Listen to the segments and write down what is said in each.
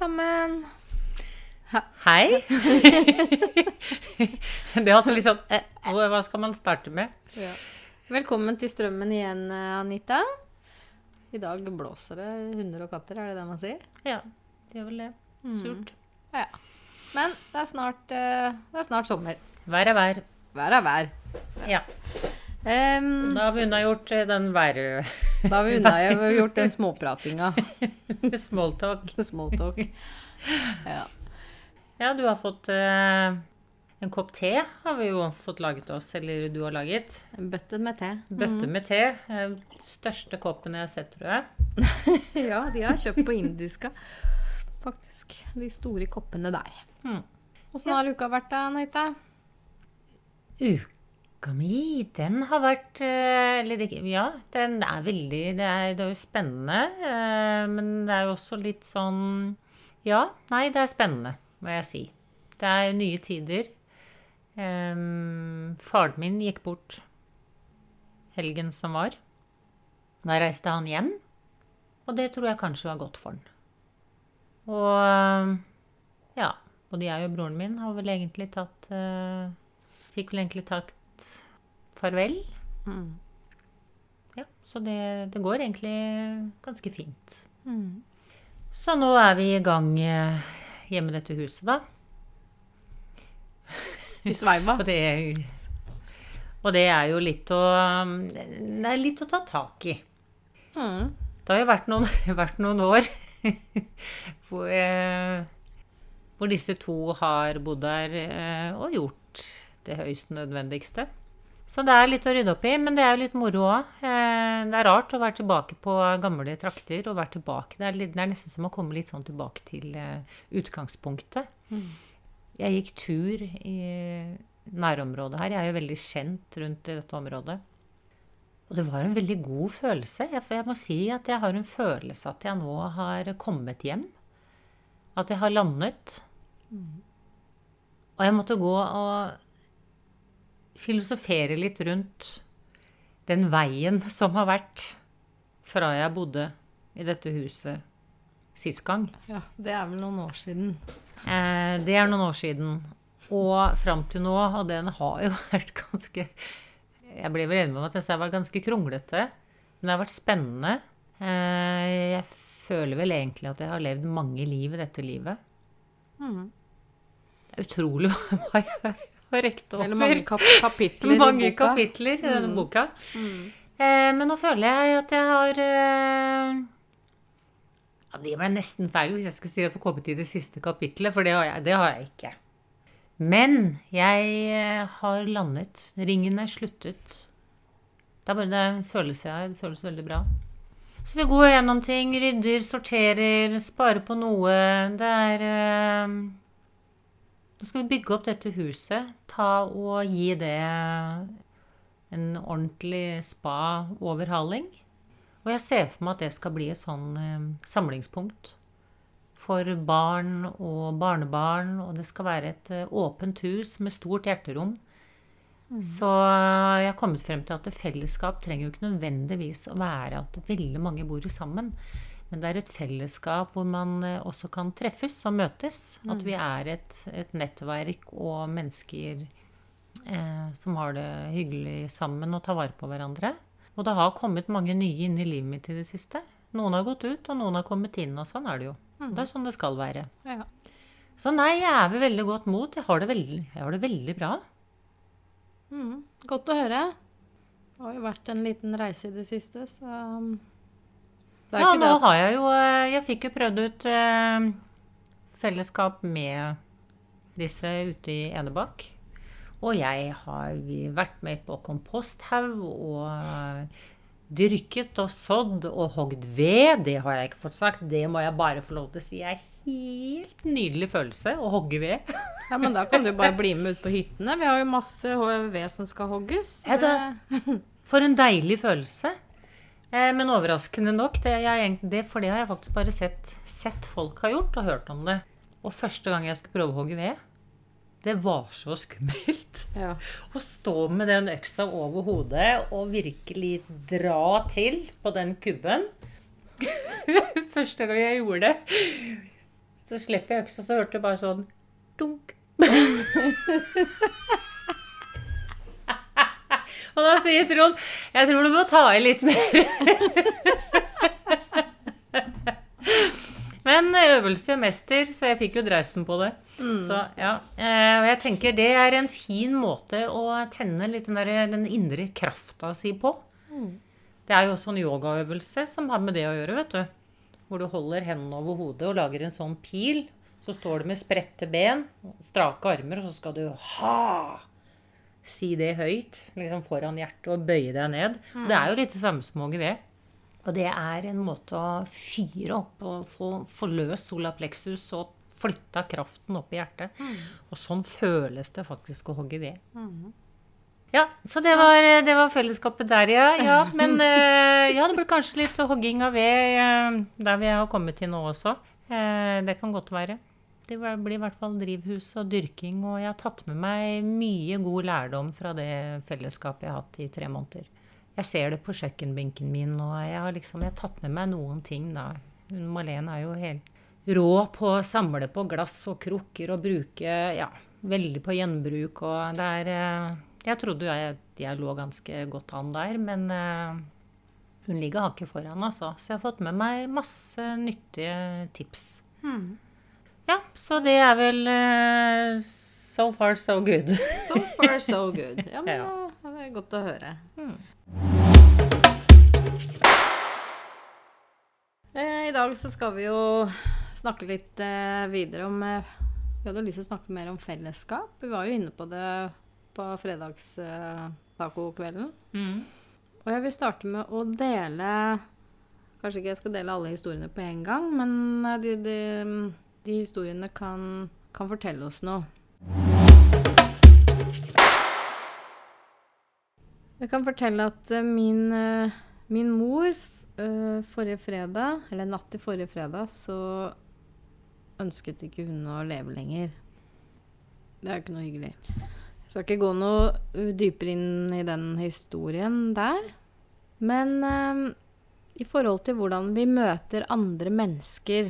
sammen. Hei. det hadde litt sånn eh, Hva skal man starte med? Ja. Velkommen til Strømmen igjen, eh, Anita. I dag blåser det hunder og katter, er det det man sier? Ja, det gjør vel det. Surt. Ja. Men det er snart, eh, det er snart sommer. Vær er vær. Vær er vær. Ja. Em, Da har vi unnagjort eh, den verre da har vi unna gjort den småpratinga. Smalltalk. Smalltalk. Ja. Ja, du har fått uh, en kopp te, har vi jo fått laget oss. Eller du har laget. En bøtte med te. Bøtte med te. Eh, Største koppen jeg har sett, tror jeg. Ja, de har kjøpt på indiska, faktisk. De store koppene der. Mm. Åssen har uka vært da, Anita? Uka mi, den har vært eh, Eller Ja, den er veldig Det er, det er jo spennende. eh, Men det er jo også litt sånn Ja, nei, det er spennende, må jeg si. Det er nye tider. Em, faren min gikk bort helgen som var. Da reiste han hjem, og det tror jeg kanskje var godt for han. Og ja, både jeg og broren min har vel egentlig tatt uh, Fikk vel egentlig tatt farvel. Mm. Ja, så det, det går egentlig ganske fint. Mm. Så nå er vi i gang eh, hjemme i dette huset, da. I sveiva. Og det, og det er jo litt å Det er litt å ta tak i. Mm. Det har jo vært noen, vært noen år hvor, eh, hvor disse to har bodd der eh, og gjort det høyst nødvendigste. Så det er litt å rydde opp i, men det er jo litt moro òg. Eh, det er rart å være tilbake på gamle trakter og være tilbake. Det er, litt, det er nesten som å komme litt sånn tilbake til eh, utgangspunktet. Jeg gikk tur i nærområdet her. Jeg er jo veldig kjent rundt i dette området. Og det var en veldig god følelse. Jeg, jeg må si at jeg har en følelse at jeg nå har kommet hjem. At jeg har landet. Og jeg måtte gå og filosofere litt rundt den veien som har vært fra jeg bodde i dette huset sist gang. Ja, det er vel noen år siden. Eh, det er noen år siden. Og fram til nå, og den har jo vært ganske Jeg ble vel enig med at jeg har vært ganske kronglete. Men det har vært spennende. Eh, jeg føler vel egentlig at jeg har levd mange liv i dette livet. Mm. Det er utrolig hva jeg har rekt over. Eller mange kap kapitler Mange i boka. kapitler i denne Mm. boka. Mm. Eh, men nå føler jeg at jeg har eh, ja, Det ble nesten feil hvis jeg skulle si at jeg får komme til det siste kapittelet, for det har jeg, det har jeg ikke. Men jeg eh, har landet. Ringen er sluttet. Det er bare det en følelse jeg har. Det føles veldig bra. Så vi går gjennom ting, rydder, sorterer, sparer på noe. Det er eh, Nå skal vi bygge opp dette huset. Ta og gi det en ordentlig spa-overhaling. Og jeg ser for meg at det skal bli et sånn eh, samlingspunkt for barn og barnebarn. Og det skal være et eh, åpent hus med stort hjerterom. Så jeg har kommet frem til at fellesskap trenger jo ikke nødvendigvis å være at veldig mange bor sammen. Men det er et fellesskap hvor man eh, også kan treffes og møtes. At vi er et, et nettverk og mennesker eh, som har det hyggelig sammen og tar vare på hverandre. Og det har kommet mange nye inn i livet mitt i det siste. Noen har gått ut, og noen har kommet inn, og sånn er det jo. Det er sånn det skal være. Ja. Så nei, jeg er ved veldig godt mot. Jeg har det veldig, har det veldig bra. Mm. Godt å høre. Det har jo vært en liten reise i det siste, så um, Ja, nå det har jeg jo eh, Jeg fikk jo prøvd ut eh, fellesskap med disse ute i Enebakk. Og jeg har vært med på komposthaug og eh, dyrket og sådd og hogd ved. Det har jeg ikke fått sagt. Det må jeg bare få lov til å si er helt nydelig følelse å hogge ved. Ja, men da kan du bare bli med ut på hyttene. Vi har jo masse ved som skal hogges. Ja, For en deilig følelse. Eh, men overraskende nok, det, jeg, det, for det har jeg faktisk bare sett, sett folk har gjort og hørt om det. Og første gang jeg skulle prøve å hogge ved, det var så skummelt. Ja. Å stå med den øksa over hodet og virkelig dra til på den kubben. Første gang jeg gjorde det, Så slipper jeg øksa, så hørte jeg bare sånn dunk. Og da sier Trond jeg tror du må ta i litt mer. Men øvelse gjør mester, så jeg fikk jo dreisen på det. Så ja, eh, Og jeg tenker det er en fin måte å tenne litt den, der, den indre krafta si på. Det er jo også en yogaøvelse som har med det å gjøre, vet du. Hvor du holder hendene over hodet og lager en sånn pil. Så står du med spredte ben, strake armer, og så skal du ha! Si det høyt liksom foran hjertet og bøye deg ned. Det er jo litt det samme som HGV. Og det er en måte å fyre opp og få, få løst solapleksus og flytta kraften opp i hjertet. Og sånn føles det faktisk å hogge ved. Ja, så det var, det var fellesskapet der, ja. ja men eh, ja, det blir kanskje litt hogging av ved eh, der vi har kommet til nå også. Eh, det kan godt være. Det blir i hvert fall drivhus og dyrking, og jeg har tatt med meg mye god lærdom fra det fellesskapet jeg har hatt i tre måneder. Jeg ser det på kjøkkenbenken min, og jeg har liksom jeg har tatt med meg noen ting, da. Malene er jo helt rå på å samle på glass og krukker og bruke Ja, veldig på gjenbruk, og det er eh, Jeg trodde jeg, jeg lå ganske godt an der, men eh, hun ligger hakket foran, altså. Så jeg har fått med meg masse nyttige tips. Ja, så det er vel uh, so far so good. So far, so good. Ja, men Ja. det er godt å høre. Eh, I dag så skal vi jo snakke litt eh, videre om Vi hadde lyst til å snakke mer om fellesskap. Vi var jo inne på det på fredagstacokvelden. Mm. Og jeg vil starte med å dele Kanskje ikke jeg skal dele alle historiene på en gang, men de, de, de historiene kan, kan fortelle oss noe. Jeg kan fortelle at eh, min, eh, min mor eh, forrige fredag, eller natt til forrige fredag, så ønsket ikke hun å leve lenger. Det er jo ikke noe hyggelig. Jeg skal ikke gå noe uh, dypere inn i den historien der. Men eh, i forhold til hvordan vi møter andre mennesker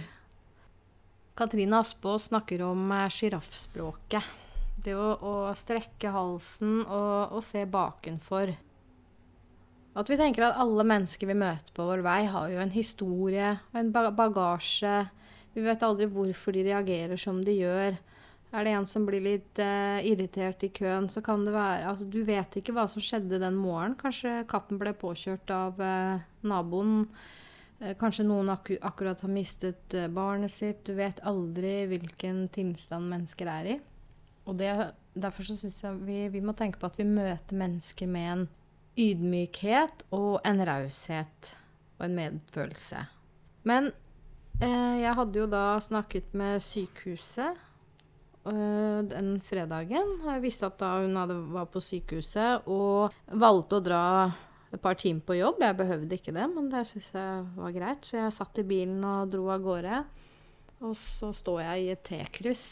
Katrine Aspaas snakker om eh, sjiraffspråket. Det å, å strekke halsen og, og se bakenfor. At vi tenker at alle mennesker vi møter på vår vei, har jo en historie og en bagasje. Vi vet aldri hvorfor de reagerer som de gjør. Er det en som blir litt eh, irritert i køen, så kan det være Altså, du vet ikke hva som skjedde den morgenen. Kanskje katten ble påkjørt av eh, naboen. Eh, Kanskje noen akku akkurat har mistet eh, barnet sitt. Du vet aldri hvilken tilstand mennesker er i. Og det, derfor så syns jeg vi, vi må tenke på at vi møter mennesker med en ydmykhet og en raushet og en medfølelse. Men eh, jeg hadde jo da snakket med sykehuset øh, den fredagen. Jeg visste at da hun hadde, var på sykehuset og valgte å dra et par timer på jobb. Jeg behøvde ikke det, men det syns jeg var greit. Så jeg satt i bilen og dro av gårde. Og så står jeg i et T-kryss.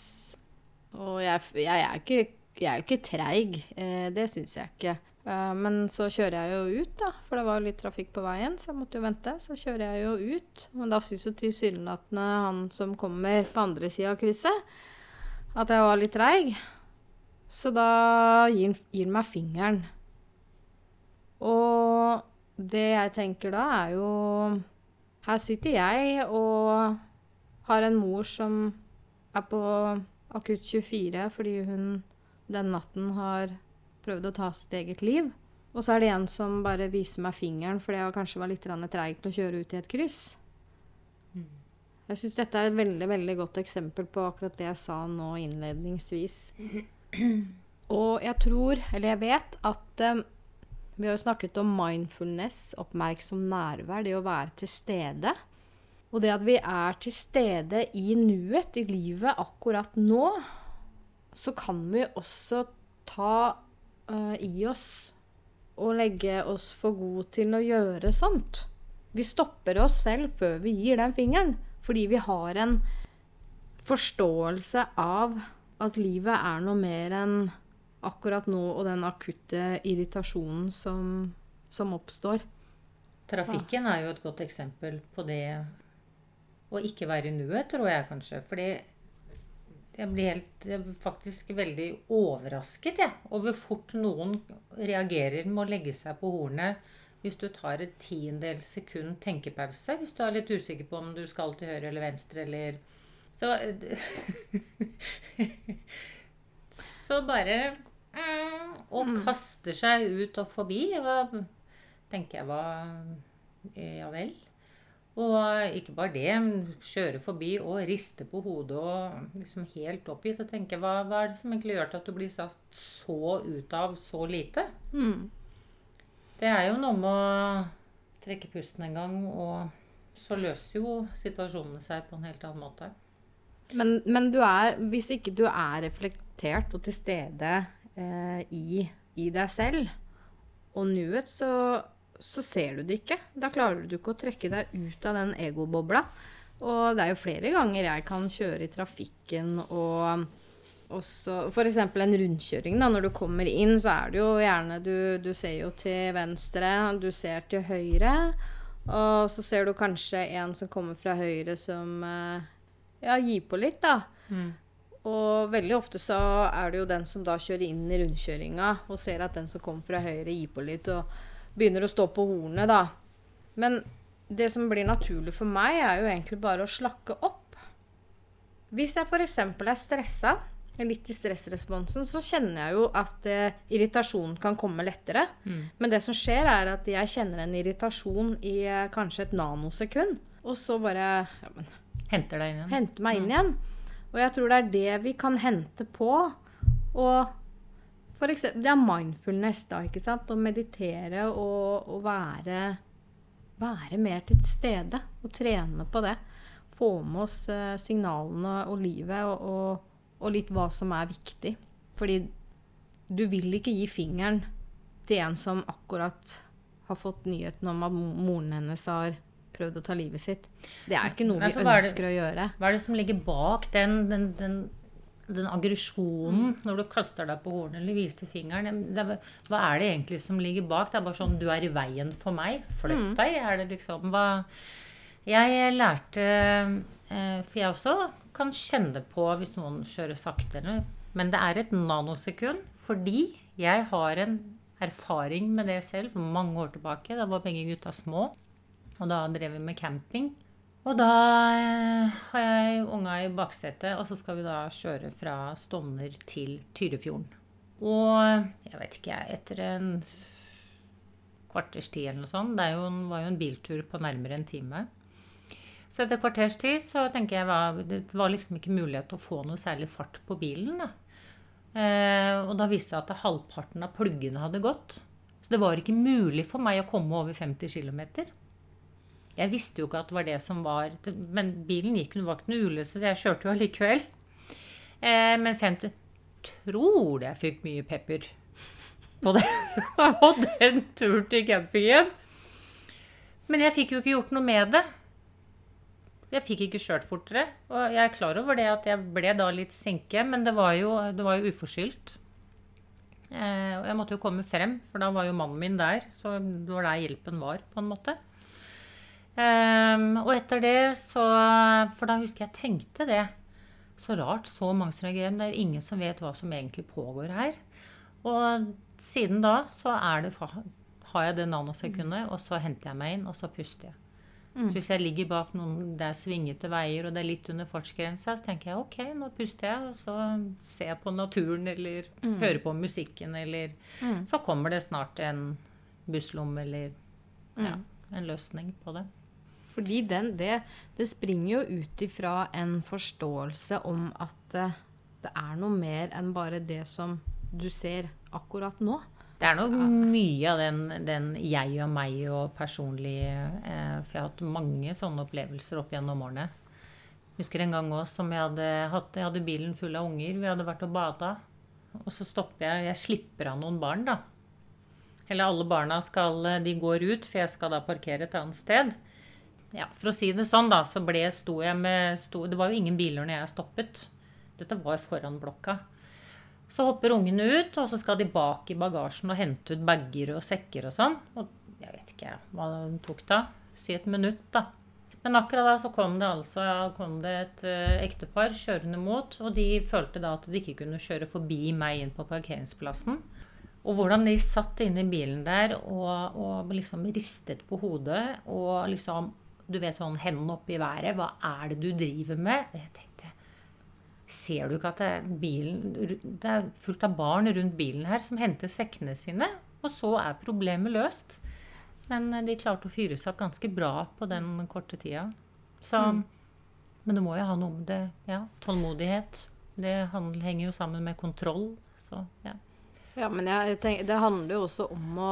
Og jeg, jeg er ikke jeg er jo ikke treig, eh, det syns jeg ikke. Eh, men så kjører jeg jo ut, da, for det var litt trafikk på veien, så jeg måtte jo vente. Så kjører jeg jo ut, men da syns jo tilsynelatende han som kommer på andre sida av krysset, at jeg var litt treig. Så da gir han meg fingeren. Og det jeg tenker da, er jo Her sitter jeg og har en mor som er på akutt 24 fordi hun den natten har prøvd å ta sitt eget liv. Og så er det en som bare viser meg fingeren fordi jeg kanskje var litt treig til å kjøre ut i et kryss. Jeg syns dette er et veldig veldig godt eksempel på akkurat det jeg sa nå innledningsvis. Og jeg tror, eller jeg vet, at eh, vi har jo snakket om mindfulness, oppmerksom nærvær, det å være til stede. Og det at vi er til stede i nuet, i livet akkurat nå, så kan vi også ta uh, i oss og legge oss for gode til å gjøre sånt. Vi stopper oss selv før vi gir den fingeren, fordi vi har en forståelse av at livet er noe mer enn akkurat nå og den akutte irritasjonen som, som oppstår. Trafikken er jo et godt eksempel på det å ikke være i nuet, tror jeg kanskje. Fordi jeg blir helt jeg blir faktisk veldig overrasket jeg, over fort noen reagerer med å legge seg på hornet hvis du tar et tiendedels sekund tenkepause. Hvis du er litt usikker på om du skal til høyre eller venstre eller Så Så bare Og kaster seg ut og forbi. Og tenker jeg hva Ja vel. Og ikke bare det, men kjøre forbi og riste på hodet og liksom helt oppgitt. Og tenke hva, hva er det som egentlig gjør til at du blir satt så ut av så lite? Mm. Det er jo noe med å trekke pusten en gang, og så løser jo situasjonene seg på en helt annen måte. Men, men du er, hvis ikke du er reflektert og til stede eh, i, i deg selv og nuet, så så ser du det ikke. Da klarer du ikke å trekke deg ut av den egobobla. Og det er jo flere ganger jeg kan kjøre i trafikken og også F.eks. en rundkjøring. da, Når du kommer inn, så er det jo gjerne du, du ser jo til venstre, du ser til høyre. Og så ser du kanskje en som kommer fra høyre som eh, ja, gir på litt, da. Mm. Og veldig ofte så er det jo den som da kjører inn i rundkjøringa og ser at den som kommer fra høyre, gir på litt. og begynner å stå på hornet, da. Men det som blir naturlig for meg, er jo egentlig bare å slakke opp. Hvis jeg f.eks. er stressa, litt i stressresponsen, så kjenner jeg jo at eh, irritasjonen kan komme lettere. Mm. Men det som skjer, er at jeg kjenner en irritasjon i eh, kanskje et nanosekund. Og så bare ja, men, Henter deg inn igjen. Henter meg inn igjen. Og jeg tror det er det vi kan hente på. Og for eksempel, det er mindfulness, da. ikke sant? Å meditere og, og være, være mer til stede. Og trene på det. Få med oss eh, signalene og livet og, og, og litt hva som er viktig. Fordi du vil ikke gi fingeren til en som akkurat har fått nyheten om at moren hennes har prøvd å ta livet sitt. Det er ikke noe vi ønsker er det- å gjøre. Hva er det som ligger bak den, den, den, den aggresjonen når du kaster deg på hornet eller viser fingeren? Det hva er det egentlig som ligger bak? Det er bare sånn Du er i veien for meg. Flytt deg. Er det liksom hva Jeg lærte eh, For jeg også kan kjenne på hvis noen kjører sakte, eller Men det er et nanosekund fordi jeg har en erfaring med det selv for mange år tilbake. Da var begge gutta små. Og da drev vi med camping. Og da eh, har jeg unga i baksetet, og så skal vi da kjøre fra Stovner til Tyrifjorden. Og jeg vet ikke, jeg, etter en kvarters tid eller noe sånt Det jo en, var jo en biltur på nærmere en time. Så etter kvarters tid så tenker jeg var, det var liksom ikke mulighet til å få noe særlig fart på bilen. da. Eh, og da viste det seg at halvparten av pluggene hadde gått. Så det var ikke mulig for meg å komme over 50 km. Jeg visste jo ikke at det var det som var Men bilen gikk det var ikke noe ulykke, jeg kjørte jo allikevel. Eh, men 50 Tror det jeg fikk mye pepper på, det, på den turen til campingen. Men jeg fikk jo ikke gjort noe med det. Jeg fikk ikke kjørt fortere. Og jeg er klar over det at jeg ble da litt sinke, men det var jo, det var jo uforskyldt. Eh, og jeg måtte jo komme frem, for da var jo mannen min der. Så det var der hjelpen var, på en måte. Ehm, og etter det så For da husker jeg tenkte det. Så rart, så mange som reagerer. Men det er jo ingen som vet hva som egentlig pågår her. Og siden da så er det, har jeg det nanosekundet, og så henter jeg meg inn, og så puster jeg. Så hvis jeg ligger bak noen det er svingete veier, og det er litt under fartsgrensa, så tenker jeg ok, nå puster jeg, og så ser jeg på naturen, eller hører på musikken, eller Mm. Så kommer det snart en busslomme, eller ja, en løsning på det. Fordi den, det, det springer jo ut ifra en forståelse om at eh, det er noe mer enn bare det som du ser akkurat nå. Det er nok mye av den, den jeg og meg og personlig eh, For jeg har hatt mange sånne opplevelser opp gjennom årene. Jeg husker en gang også som jeg hadde hatt Jeg hadde bilen full av unger. Vi hadde vært og bada. Og så stopper jeg Jeg slipper av noen barn, da. Eller alle barna skal De går ut, for jeg skal da parkere et annet sted. Ja, For å si det sånn, da, så ble, sto jeg med sto, Det var jo ingen biler når jeg stoppet. Dette var foran blokka. Så hopper ungene ut, og så skal de bak i bagasjen og hente ut bager og sekker og sånn. Og jeg vet ikke hva det tok da. Si et minutt, da. Men akkurat da så kom det altså kom det et uh, ektepar kjørende mot, og de følte da at de ikke kunne kjøre forbi meg inn på parkeringsplassen. Og hvordan de satt inne i bilen der og, og liksom ristet på hodet og liksom Du vet sånn hendene oppe i været. Hva er det du driver med? Jeg tenkte Ser du ikke at det er, bilen, det er fullt av barn rundt bilen her som henter sekkene sine? Og så er problemet løst. Men eh, de klarte å fyre seg opp ganske bra på den korte tida. Så, Men det må jo ha noe med det Ja, tålmodighet. Det henger jo sammen med kontroll. Så ja. Ja, men jeg tenker, det handler jo også om å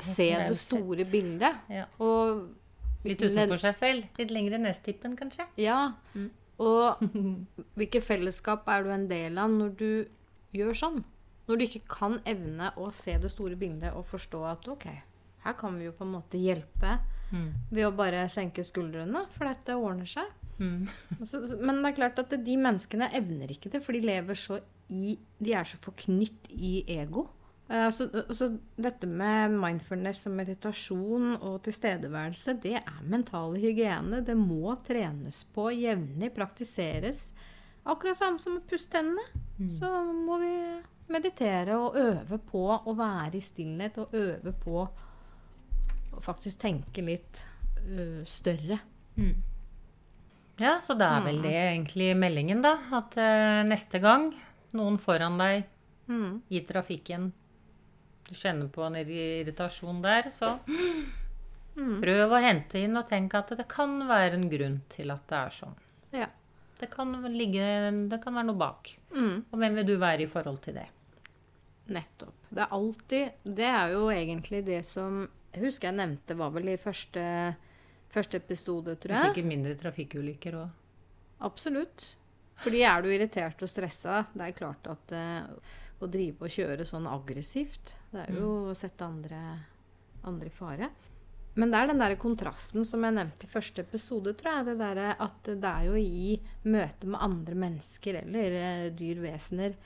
se det store bildet. ja. Og Litt utenfor seg selv. Litt lenger nestippen, kanskje. Ja. Og hvilke fellesskap er du en del av når du gjør sånn? Når du ikke kan evne å se det store bildet og forstå at ok, her kan vi jo på en måte hjelpe Mm. ved å bare senke skuldrene, for dette ordner seg. Mm. Så- men det er klart at de menneskene evner ikke det, for de lever så i De er så forknytt i ego. Eh, Så, så dette med mindfulness og meditasjon og tilstedeværelse, det er mental hygiene. Det må trenes på jevnlig, praktiseres. Akkurat samme som å pusse tennene. Så må vi meditere og øve på å være i stillhet og øve på å faktisk tenke litt uh, større. Ja, så det er vel det egentlig meldingen, da. At uh, neste gang noen foran deg Mm. i trafikken du kjenner på en irritasjon der, så Mm. prøv å hente inn og tenk at det kan være en grunn til at det er sånn. Ja. Det kan, ligge, det kan være noe bak. Mm. Og hvem vil du være i forhold til det? Nettopp. Det er alltid Det er jo egentlig det som Jeg husker jeg nevnte var vel i første, første episode, tror jeg. Sikkert mindre trafikkulykker òg. Absolutt. Fordi er du irritert og stressa, det er klart at eh, å drive og kjøre sånn aggressivt, det er jo å sette andre, andre i fare. Men det er den der kontrasten som jeg nevnte i første episode, tror jeg. Det der at det er jo i møte med andre mennesker eller eh, dyr, vesener,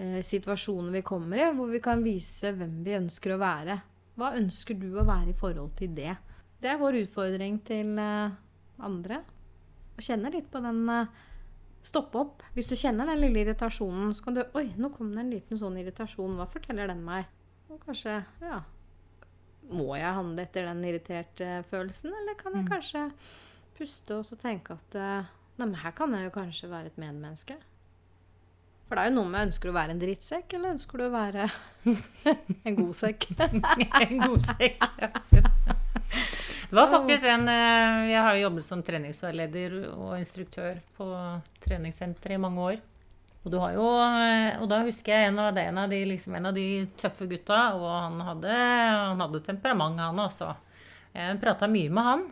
eh, situasjoner vi kommer i, hvor vi kan vise hvem vi ønsker å være. Hva ønsker du å være i forhold til det? Det er vår utfordring til eh, andre. Å kjenne litt på den eh, Stoppe opp. Hvis du kjenner den lille irritasjonen, så kan du Oi, nå kom det en liten sånn irritasjon. Hva forteller den meg? Og kanskje Ja. Må jeg handle etter den irriterte følelsen, eller kan jeg kanskje puste og så tenke at eh, Nei, men her kan jeg jo kanskje være et medmenneske. For det er jo noe med Ønsker du å være en drittsekk, eller ønsker du å være en god sekk? en god sekk. Det var faktisk en eh, Jeg har jo jobbet som treningsveileder og instruktør på treningssenteret i mange år. Og, du har jo, eh, og da husker jeg en av, det, en, av de, liksom, en av de tøffe gutta, og han hadde, han hadde temperament, han også. Jeg prata mye med han.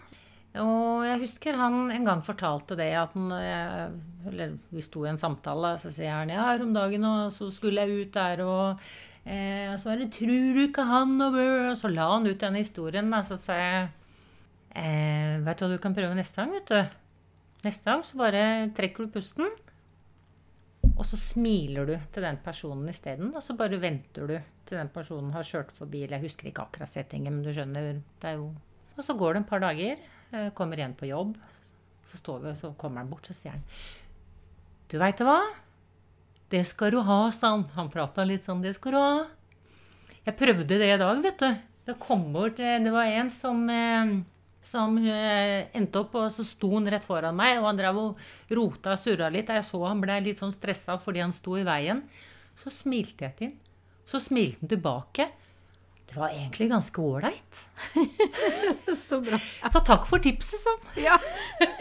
Og jeg husker han en gang fortalte det at han eh, Eller vi sto i en samtale, så sier han ja, her om dagen og så skulle jeg ut der og eh, Så var det 'Tror du ikke han? Og så la han ut den historien, og Så sa jeg eh, Vet du hva du kan prøve neste gang, vet du? Neste gang så bare trekker du pusten. Og så smiler du til den personen isteden, og så bare venter du til den personen har kjørt forbi. Eller jeg husker ikke akkurat settingen, men du skjønner. det er jo... Og så går det en par dager, eh, kommer igjen på jobb. Så, står vi, så kommer han bort, så sier han Du veit hva? Det skal du ha, sa han. Han prata litt sånn. Det skal du ha. Jeg prøvde det i dag, vet du. Det kom bort eh, Det var en som eh, som eh, endte opp, og så sto han rett foran meg, og han drev og rota og surra litt. og Jeg så han ble litt sånn stressa fordi han sto i veien. Så smilte jeg til han. Så smilte han tilbake. Det var egentlig ganske ålreit. Så bra. Så takk for tipset, sa han. Ja,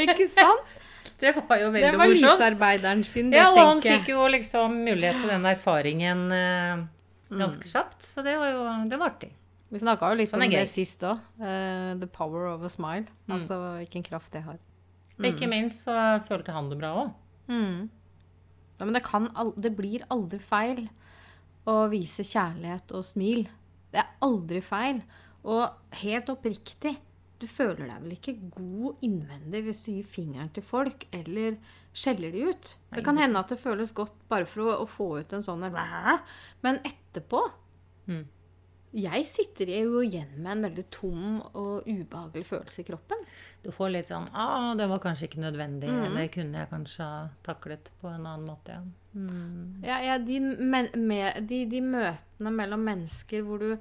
ikke sant? Det var jo Det var lysarbeideren sin, det, Ja, og han fikk jo liksom mulighet til den erfaringen eh, Mm. ganske kjapt. Så det var jo det var artig. Vi snakka jo litt om det sist òg. the power of a smile. Altså hvilken kraft det har. Mm. Ikke minst så følte han det bra òg. Mm. Ja, men det, det blir aldri feil å vise kjærlighet og smil. Det er aldri feil. Og helt oppriktig, du føler deg vel ikke god innvendig hvis du gir fingeren til folk eller skjeller de ut. Det kan hende at det føles godt bare for å, å få ut en sånn Men etterpå Mm. Jeg sitter jo igjen med en veldig tom og ubehagelig følelse i kroppen. Du får litt sånn ah, det var kanskje ikke nødvendig. Mm. Eller kunne jeg kanskje ha taklet på en annen måte. Ja. Mm. Ja, ja de, men, med, de, de møtene mellom mennesker hvor du,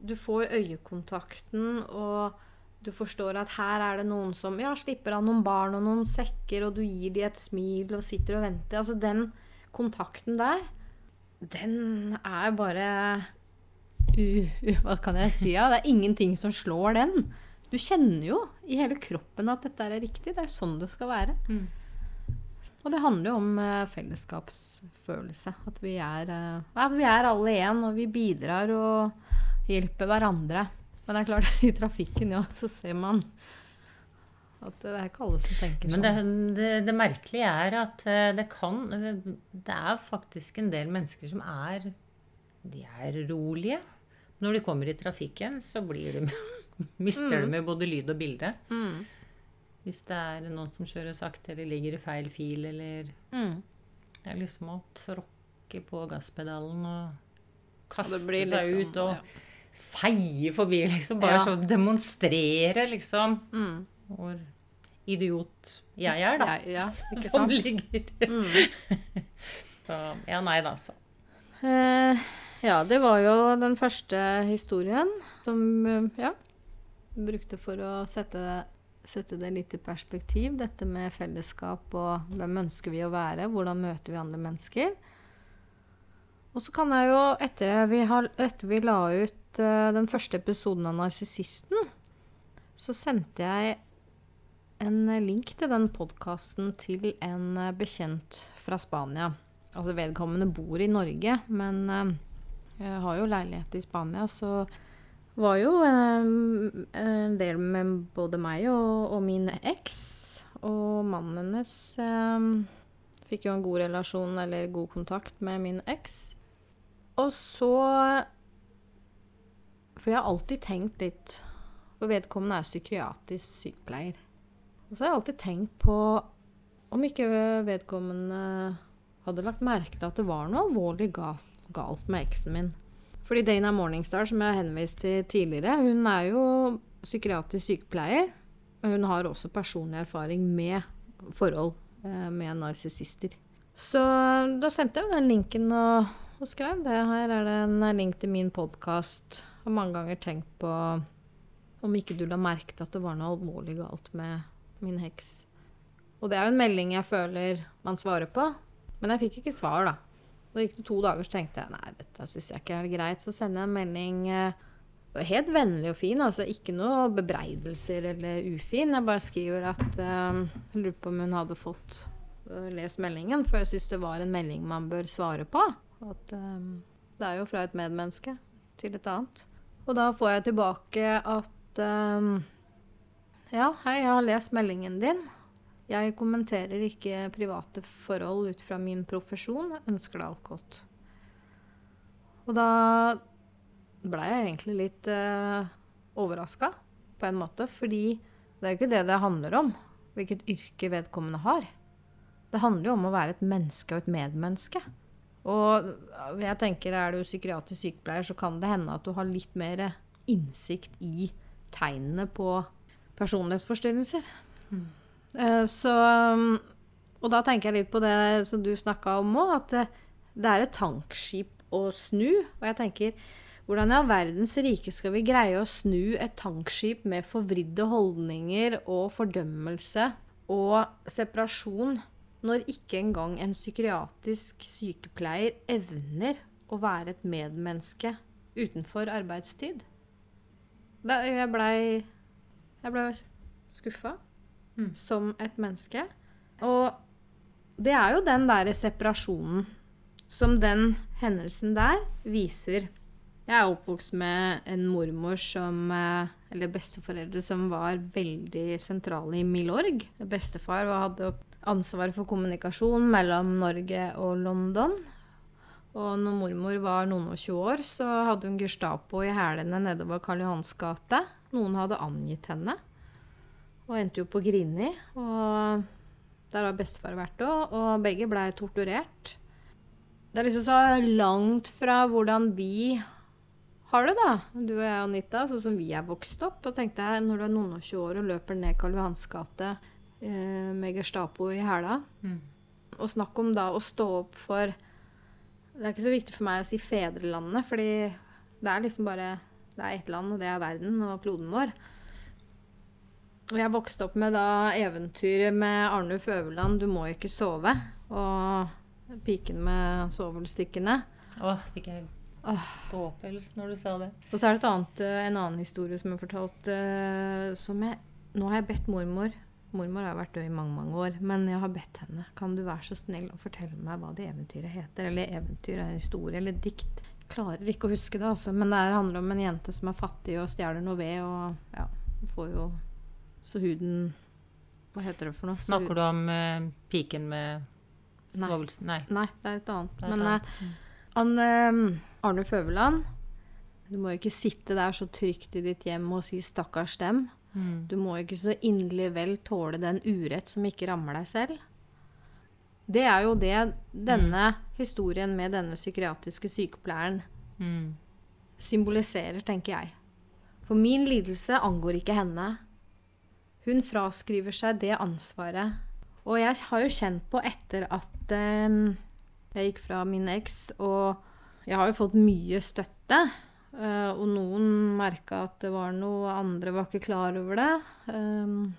du får øyekontakten, og du forstår at her er det noen som ja, slipper av noen barn og noen sekker, og du gir dem et smil og sitter og venter. Altså den kontakten der, den er bare u, u, Hva kan jeg si? Ja? Det er ingenting som slår den. Du kjenner jo i hele kroppen at dette er riktig. Det er sånn det skal være. Mm. Og det handler jo om uh, fellesskapsfølelse. At vi er, uh, ja, vi er alle én, og vi bidrar og hjelper hverandre. Men det er klart, i trafikken ja, så ser man at det er ikke alle som tenker Men sånn. det, det, det merkelige er at eh, det kan Det er faktisk en del mennesker som er De er rolige. Når de kommer i trafikken, så blir de mister de med både lyd og bilde. Mm. Hvis det er noen som kjører sakte eller ligger i feil fil, eller Mm. Det er liksom å tråkke på gasspedalen og kaste seg sånn, ut sånn, og ja. feie forbi, liksom. Bare Ja. sånn demonstrere, liksom. Mm. Hvor idiot jeg er, da. Ja, som ligger Mm. Så ja, nei da, så. Eh, ja, det var jo den første historien som eh, ja, brukte for å sette, sette det litt i perspektiv. Dette med fellesskap og hvem ønsker vi å være, hvordan møter vi andre mennesker. Og så kan jeg jo, etter vi, har, etter vi la ut uh, den første episoden av Narsissisten, så sendte jeg en link til den podkasten til en eh, bekjent fra Spania. Altså vedkommende bor i Norge, men eh, jeg har jo leilighet i Spania, så var jo en, en del med både meg og, og min eks. Og mannen hennes eh, fikk jo en god relasjon, eller god kontakt, med min eks. Og så For jeg har alltid tenkt litt For vedkommende er psykiatrisk sykepleier. Og så har jeg alltid tenkt på om ikke vedkommende hadde lagt merke til at det var noe alvorlig galt, galt med eksen min. Fordi Dana Morningstar, som jeg har henvist til tidligere, hun er jo psykiatrisk sykepleier. Og hun har også personlig erfaring med forhold eh, med narsissister. Så da sendte jeg den linken og, og skrev det. Her er det en link til min podkast. Har mange ganger tenkt på om ikke du la merke til at det var noe alvorlig galt med min heks. Og det er jo en melding jeg føler man svarer på. Men jeg fikk ikke svar, da. Da gikk det to dager, så tenkte jeg nei, dette syns jeg ikke er greit. Så sender jeg en melding eh, helt vennlig og fin, altså ikke noe bebreidelser eller ufin. Jeg bare skriver at eh, jeg lurer på om hun hadde fått uh, lest meldingen, for jeg syns det var en melding man bør svare på. At eh, det er jo fra et medmenneske til et annet. Og da får jeg tilbake at eh, ja, hei, jeg har lest meldingen din. Jeg kommenterer ikke private forhold ut fra min profesjon. Ønsker deg alt godt. Og da blei jeg egentlig litt uh, overraska, på en måte. Fordi det er jo ikke det det handler om, hvilket yrke vedkommende har. Det handler jo om å være et menneske og et medmenneske. Og jeg tenker, er du psykiatrisk sykepleier, så kan det hende at du har litt mer innsikt i tegnene på personlighetsforstyrrelser. Eh, så Og da tenker jeg litt på det som du snakka om òg, at det, det er et tankskip å snu. Og jeg tenker hvordan i all verdens rike skal vi greie å snu et tankskip med forvridde holdninger og fordømmelse og separasjon når ikke engang en psykiatrisk sykepleier evner å være et medmenneske utenfor arbeidstid? Da jeg blei Jeg blei skuffa Mm. som et menneske. Og det er jo den derre separasjonen som den hendelsen der viser. Jeg er oppvokst med en mormor som eh, Eller besteforeldre som var veldig sentrale i Milorg. Bestefar hadde ansvaret for kommunikasjon mellom Norge og London. Og når mormor var noen og 20 år, så hadde hun Gestapo i hælene nedover Karl Johans gate. Noen hadde angitt henne. Og endte jo på Grini. Og der har bestefar vært òg. Og begge blei torturert. Det er liksom så langt fra hvordan vi har det, da. Du og jeg, Anita, sånn som vi er vokst opp. Og tenkte jeg, når du er noen og 20 år og løper ned Karl Johans gate eh, med Gestapo i hæla Mm. Og snakk om da å stå opp for Det er ikke så viktig for meg å si fedrelandet, fordi det er liksom bare Det er ett land, og det er verden og kloden vår. Og jeg vokste opp med da eventyret med Arnulf Øverland 'Du må ikke sove', og 'Piken med svovelstikkene'. Åh, fikk jeg ståpels når du sa det. Og så er det et annet, eh, en annen historie som jeg fortalte eh, som jeg Nå har jeg bedt mormor Mormor har vært død i mange mange år, men jeg har bedt henne Kan du være så snill å fortelle meg hva det eventyret heter? Eller eventyr, eller historie, eller dikt. Jeg klarer ikke å huske det, altså. Men det handler om en jente som er fattig og stjeler noe ved, og ja, får jo så huden Hva heter det for noe? Snakker du om eh, piken med Nei. Nei. Nei, det er et annet. er et Men annet. eh, han eh, Arne Føveland Du må jo ikke sitte der så trygt i ditt hjem og si 'stakkars dem'. Mm. Du må ikke så inderlig vel tåle den urett som ikke rammer deg selv. Det er jo det denne historien med denne psykiatriske sykepleieren Mm. symboliserer, tenker jeg. For min lidelse angår ikke henne. Hun fraskriver seg det ansvaret. Og jeg har jo kjent på etter at eh, jeg gikk fra min eks, og jeg har jo fått mye støtte. Uh, og noen merka at det var noe, andre var ikke klar over det. Um,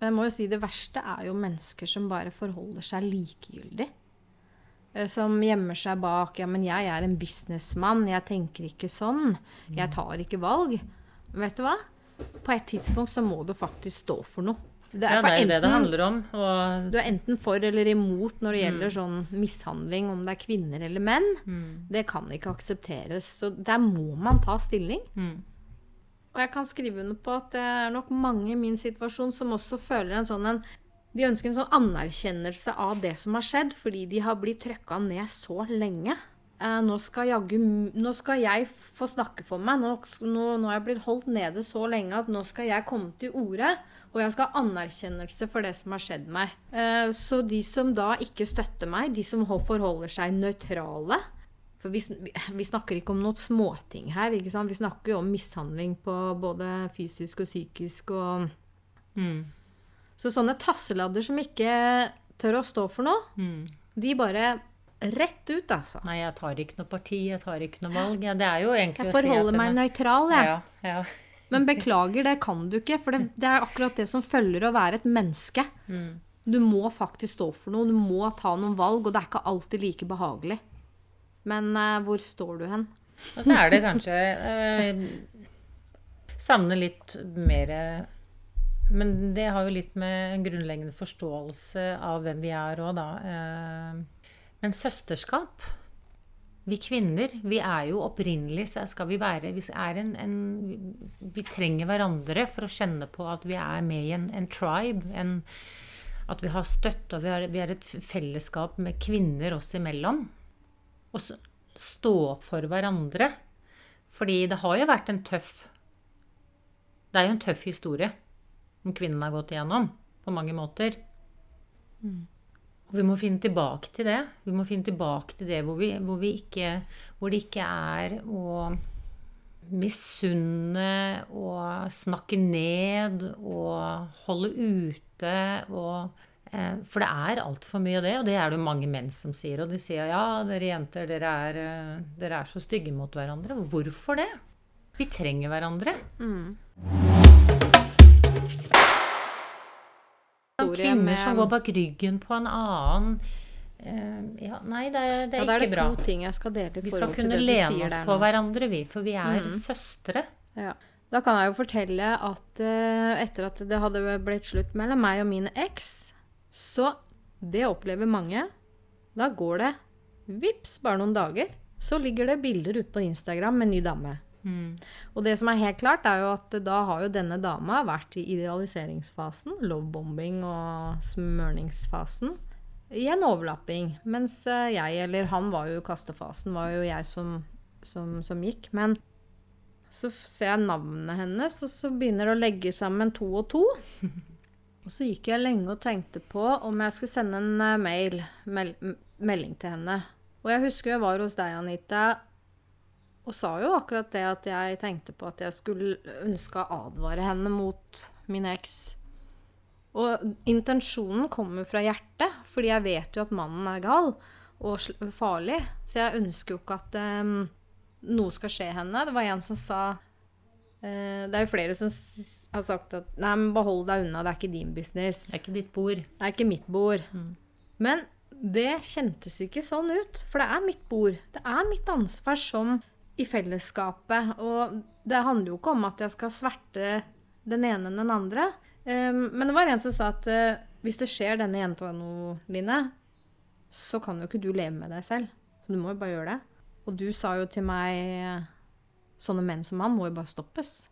jeg må jo si det verste er jo mennesker som bare forholder seg likegyldig. Som gjemmer seg bak ja, men jeg er en businessmann, jeg tenker ikke sånn. Jeg tar ikke valg. Vet du hva? På et tidspunkt så må du faktisk stå for noe. Det Ja, det er enten, det det handler om. Og Du er enten for eller imot når det gjelder sånn mishandling, om det er kvinner eller menn. mm, Det kan ikke aksepteres. Så der må man ta stilling. mm, Og jeg kan skrive under på at det er nok mange i min situasjon som også føler en sånn en De ønsker en sånn anerkjennelse av det som har skjedd, fordi de har blitt trøkka ned så lenge. Eh, nå, skal jeg, nå skal jeg få snakke for meg. Nå, nå, nå har jeg blitt holdt nede så lenge at nå skal jeg komme til orde. Og jeg skal ha anerkjennelse for det som har skjedd meg. Eh, så de som da ikke støtter meg, de som forholder seg nøytrale For vi, vi, snakker ikke om noen småting her. ikke sant? Vi snakker jo om mishandling på både fysisk og psykisk og mm, Så sånne tasseladder som ikke tør å stå for noe, mm. de bare rett ut, altså. Nei, jeg tar ikke noe parti, jeg tar ikke noe valg. Ja, det er jo egentlig Jeg å si at forholder meg nøytral, jeg. Ja, ja. Men beklager, det kan du ikke. For det, det er akkurat det som følger å være et menneske. Mm. Du må faktisk stå for noe. Du må ta noen valg, og det er ikke alltid like behagelig. Men uh, hvor står du hen? Og så er det kanskje uh, Savne litt mer Men det har jo litt med en grunnleggende forståelse av hvem vi er òg, da. Eh, men søsterskap Vi kvinner, vi er jo opprinnelig så skal vi være Vi, en, en, vi trenger hverandre for å kjenne på at vi er med i en, en tribe. En, at vi har støtte, og vi er, vi er et fellesskap med kvinner oss imellom. Og stå opp for hverandre. Fordi det har jo vært en tøff Det er jo en tøff historie som kvinnen har gått igjennom på mange måter. Og vi må finne tilbake til det. Vi må finne tilbake til det hvor, vi, hvor, vi ikke, hvor det ikke er å misunne og snakke ned og holde ute og eh, For det er altfor mye av det, og det er det jo mange menn som sier. Og de sier ja, dere jenter, dere er, eh, dere er så stygge mot hverandre. Hvorfor det? Vi trenger hverandre. Historie Kvinner som går bak ryggen på en annen Uh, ja, Nei, det det Ja, er er ikke bra. Vi skal kunne lene oss på hverandre, vi, for vi er mm. søstre. Ja. Da kan jeg jo fortelle at uh, etter at det hadde blitt slutt mellom meg og min eks, så det opplever mange. Da går det vips, bare noen dager, så ligger det bilder ute på Instagram med ny dame. Mm. Og det som er helt klart, er jo at da har jo denne dama vært i idealiseringsfasen, lovebombing og smørningsfasen, i en overlapping. Mens eh, jeg, eller han var jo i kastefasen, var jo jeg som, som, som gikk. Men så ser jeg navnet hennes, og så begynner det å legge sammen to og to. Og så gikk jeg lenge og tenkte på om jeg skulle sende en eh, mail, mel melding til henne. Og jeg husker jeg var hos deg, Anita, Og sa jo akkurat det at jeg tenkte på at jeg skulle ønske å advare henne mot min eks. Og intensjonen kommer fra hjertet, fordi jeg vet jo at mannen er gal og farlig. Så jeg ønsker jo ikke at um, noe skal skje henne. Det var en som sa uh, Det er jo flere som har sagt at Nei, men behold deg unna, det er ikke din business. Det er ikke ditt bord. Det er ikke mitt bord. Men det kjentes ikke sånn ut, for det er mitt bord. Det er mitt ansvar som i fellesskapet. Og det handler jo ikke om at jeg skal sverte den ene enn den andre. Um, men det var en som sa at eh, hvis det skjer denne jenta noe, Line, så kan jo ikke du leve med deg selv. Så du må jo bare gjøre det. Og du sa jo til meg sånne menn som han må jo bare stoppes.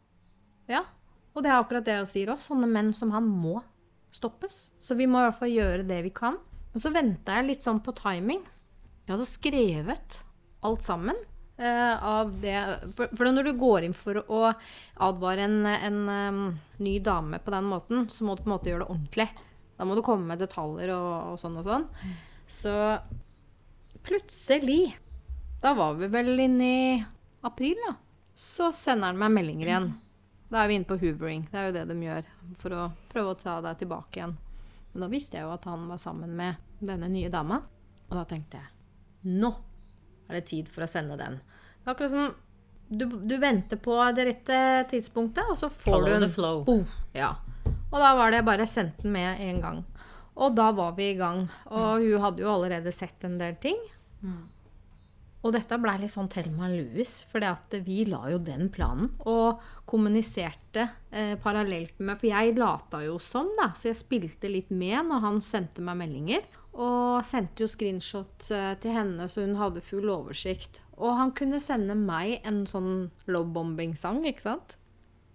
Ja. Og det er akkurat det jeg sier også. Sånne menn som han må stoppes. Så vi må i hvert fall gjøre det vi kan. Og så venta jeg litt sånn på timing. Jeg hadde skrevet alt sammen. Eh, av det for, for når du går inn for å advare en, en um, ny dame på den måten, så må du på en måte gjøre det ordentlig. Da må du komme med detaljer og, og sånn og sånn. Så plutselig, da var vi vel inne i april, da, så sender han meg meldinger igjen. Da er vi inne på hoovering. Det er jo det de gjør for å prøve å ta deg tilbake igjen. Men da visste jeg jo at han var sammen med denne nye dama. Og da tenkte jeg nå er det tid for å sende den. Det er akkurat som du, du venter på det rette tidspunktet, og så får Follow du en flow. Ja. Og da var det bare sendt den med en gang. Og da var vi i gang. Og hun hadde jo allerede sett en del ting. Og dette blei litt sånn Thelma Louis, for vi la jo den planen. Og kommuniserte eh, parallelt med For jeg lata jo som, da. Så jeg spilte litt med når han sendte meg meldinger. Og sendte jo screenshot eh, til henne, så hun hadde full oversikt. Og han kunne sende meg en sånn lovebombing-sang, ikke sant?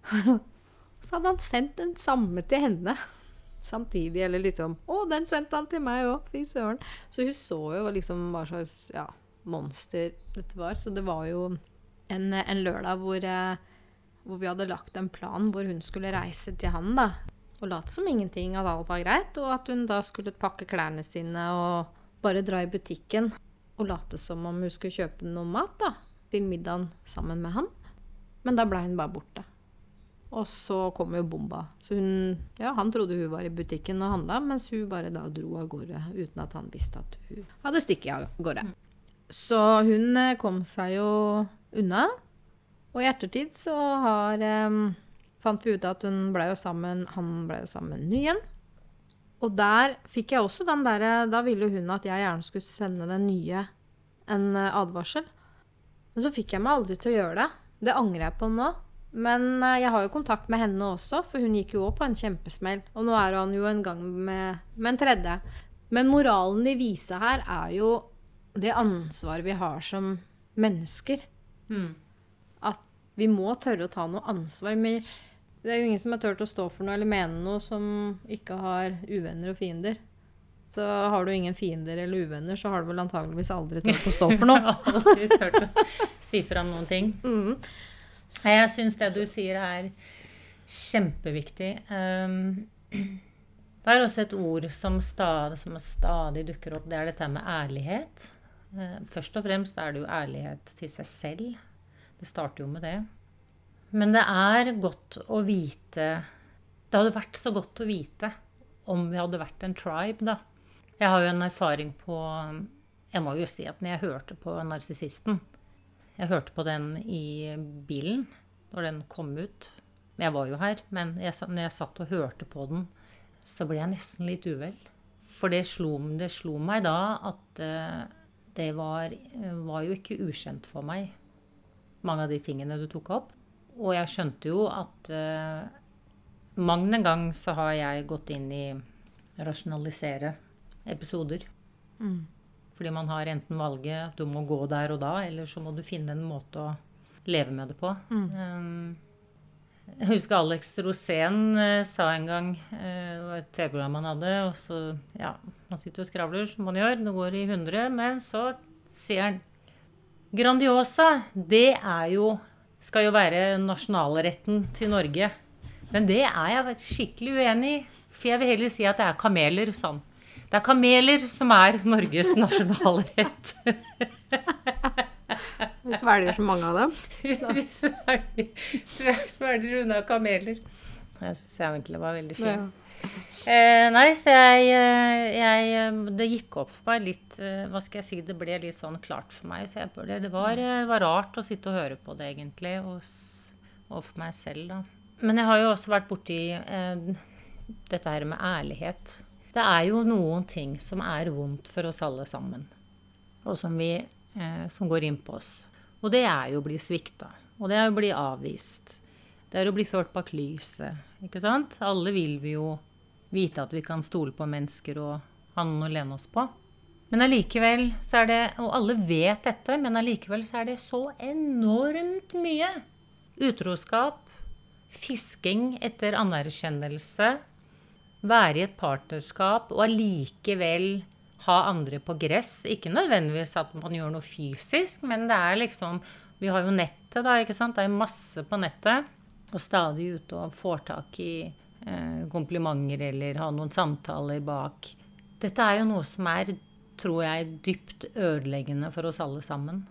så hadde han sendt den samme til henne samtidig. Eller liksom Å, den sendte han til meg òg! Fy søren. Så hun så jo liksom hva slags ja, monster dette var. Så det var jo en, en lørdag hvor, eh, hvor vi hadde lagt en plan hvor hun skulle reise til han, da. Og late som ingenting, at alt var greit. Og at hun da skulle pakke klærne sine og bare dra i butikken. Og late som om hun skulle kjøpe noe mat da, til middagen sammen med han. Men da blei hun bare borte. Og så kom jo bomba. Så hun, ja, han trodde hun var i butikken og handla, mens hun bare da dro av gårde uten at han visste at hun hadde stikket av gårde. Så hun eh, kom seg jo unna. Og i ettertid så har eh, fant vi ut at hun ble jo sammen Han ble jo sammen med en ny en. Og der fikk jeg også den derre Da ville hun at jeg gjerne skulle sende den nye en eh, advarsel. Men så fikk jeg meg aldri til å gjøre det. Det angrer jeg på nå. Men eh, jeg har jo kontakt med henne også, for hun gikk jo òg på en kjempesmell. Og nå er han jo en gang med, med en tredje. Men moralen de viser her, er jo det ansvaret vi har som mennesker. Mm. At vi må tørre å ta noe ansvar. Men det er jo ingen som har turt å stå for noe eller mene noe som ikke har uvenner og fiender. Så har du ingen fiender eller uvenner, så har du vel antageligvis aldri turt å stå for noe. Aldri turt å si fra noen ting. Mm. Jeg syns det du sier er kjempeviktig. Um, det er også et ord som stadig, som stadig dukker opp. Det er dette med ærlighet. Eh, Først og fremst er det jo ærlighet til seg selv. Det starter jo med det. Men det er godt å vite Det hadde vært så godt å vite om vi hadde vært en tribe, da. Jeg har jo en erfaring på Jeg må jo si at når jeg hørte på Narsissisten Jeg hørte på den i bilen når den kom ut. Jeg var jo her, men jeg, når jeg satt og hørte på den, så ble jeg nesten litt uvel. For det slo, det slo meg da at eh, det var, var jo ikke ukjent for meg, mange av de tingene du tok opp. Og jeg skjønte jo at uh, mang en gang så har jeg gått inn i rasjonalisere episoder. Fordi man har enten valget at du må gå der og da, eller så må du finne en måte å leve med det på. Um, jeg husker Alex Rosén eh, sa en gang eh, Det var et TV-program han hadde. og så, ja, Han sitter og skravler, som han gjør. Det går i 100. Men så sier han Grandiosa, det er jo Skal jo være nasjonalretten til Norge. Men det er jeg skikkelig uenig i. For jeg vil heller si at det er kameler, sann. Det er kameler som er Norges nasjonalrett. Vi svelger så mange av dem. Vi svelger, unna kameler. Jeg syns egentlig det var veldig fint. Eh, nei, så jeg, eh, jeg eh, Det gikk opp for meg litt Hva skal jeg si? Det ble litt sånn klart for meg. Så jeg, det, det var, eh, var rart å sitte og høre på det, egentlig. Og, for meg selv, da. Men jeg har jo også vært borti eh, dette her med ærlighet. Det er jo noen ting som er vondt for oss alle sammen. Og som, vi, eh, som går inn på oss. Og det er jo å bli svikta. Og det er å bli avvist. Det er å bli ført bak lyset. Ikke sant? Alle vil vi jo vite at vi kan stole på mennesker og ha noen å lene oss på. Men allikevel så er det Og alle vet dette, men allikevel så er det så enormt mye. Utroskap, fisking etter anerkjennelse, være i et partnerskap og allikevel ha andre på gress. Ikke nødvendigvis at man gjør noe fysisk, men det er liksom Vi har jo nettet, da, ikke sant. Det er masse på nettet. Og stadig ute og får tak i komplimenter eller ha noen samtaler bak. Dette er jo noe som er, tror jeg, dypt ødeleggende for oss alle sammen.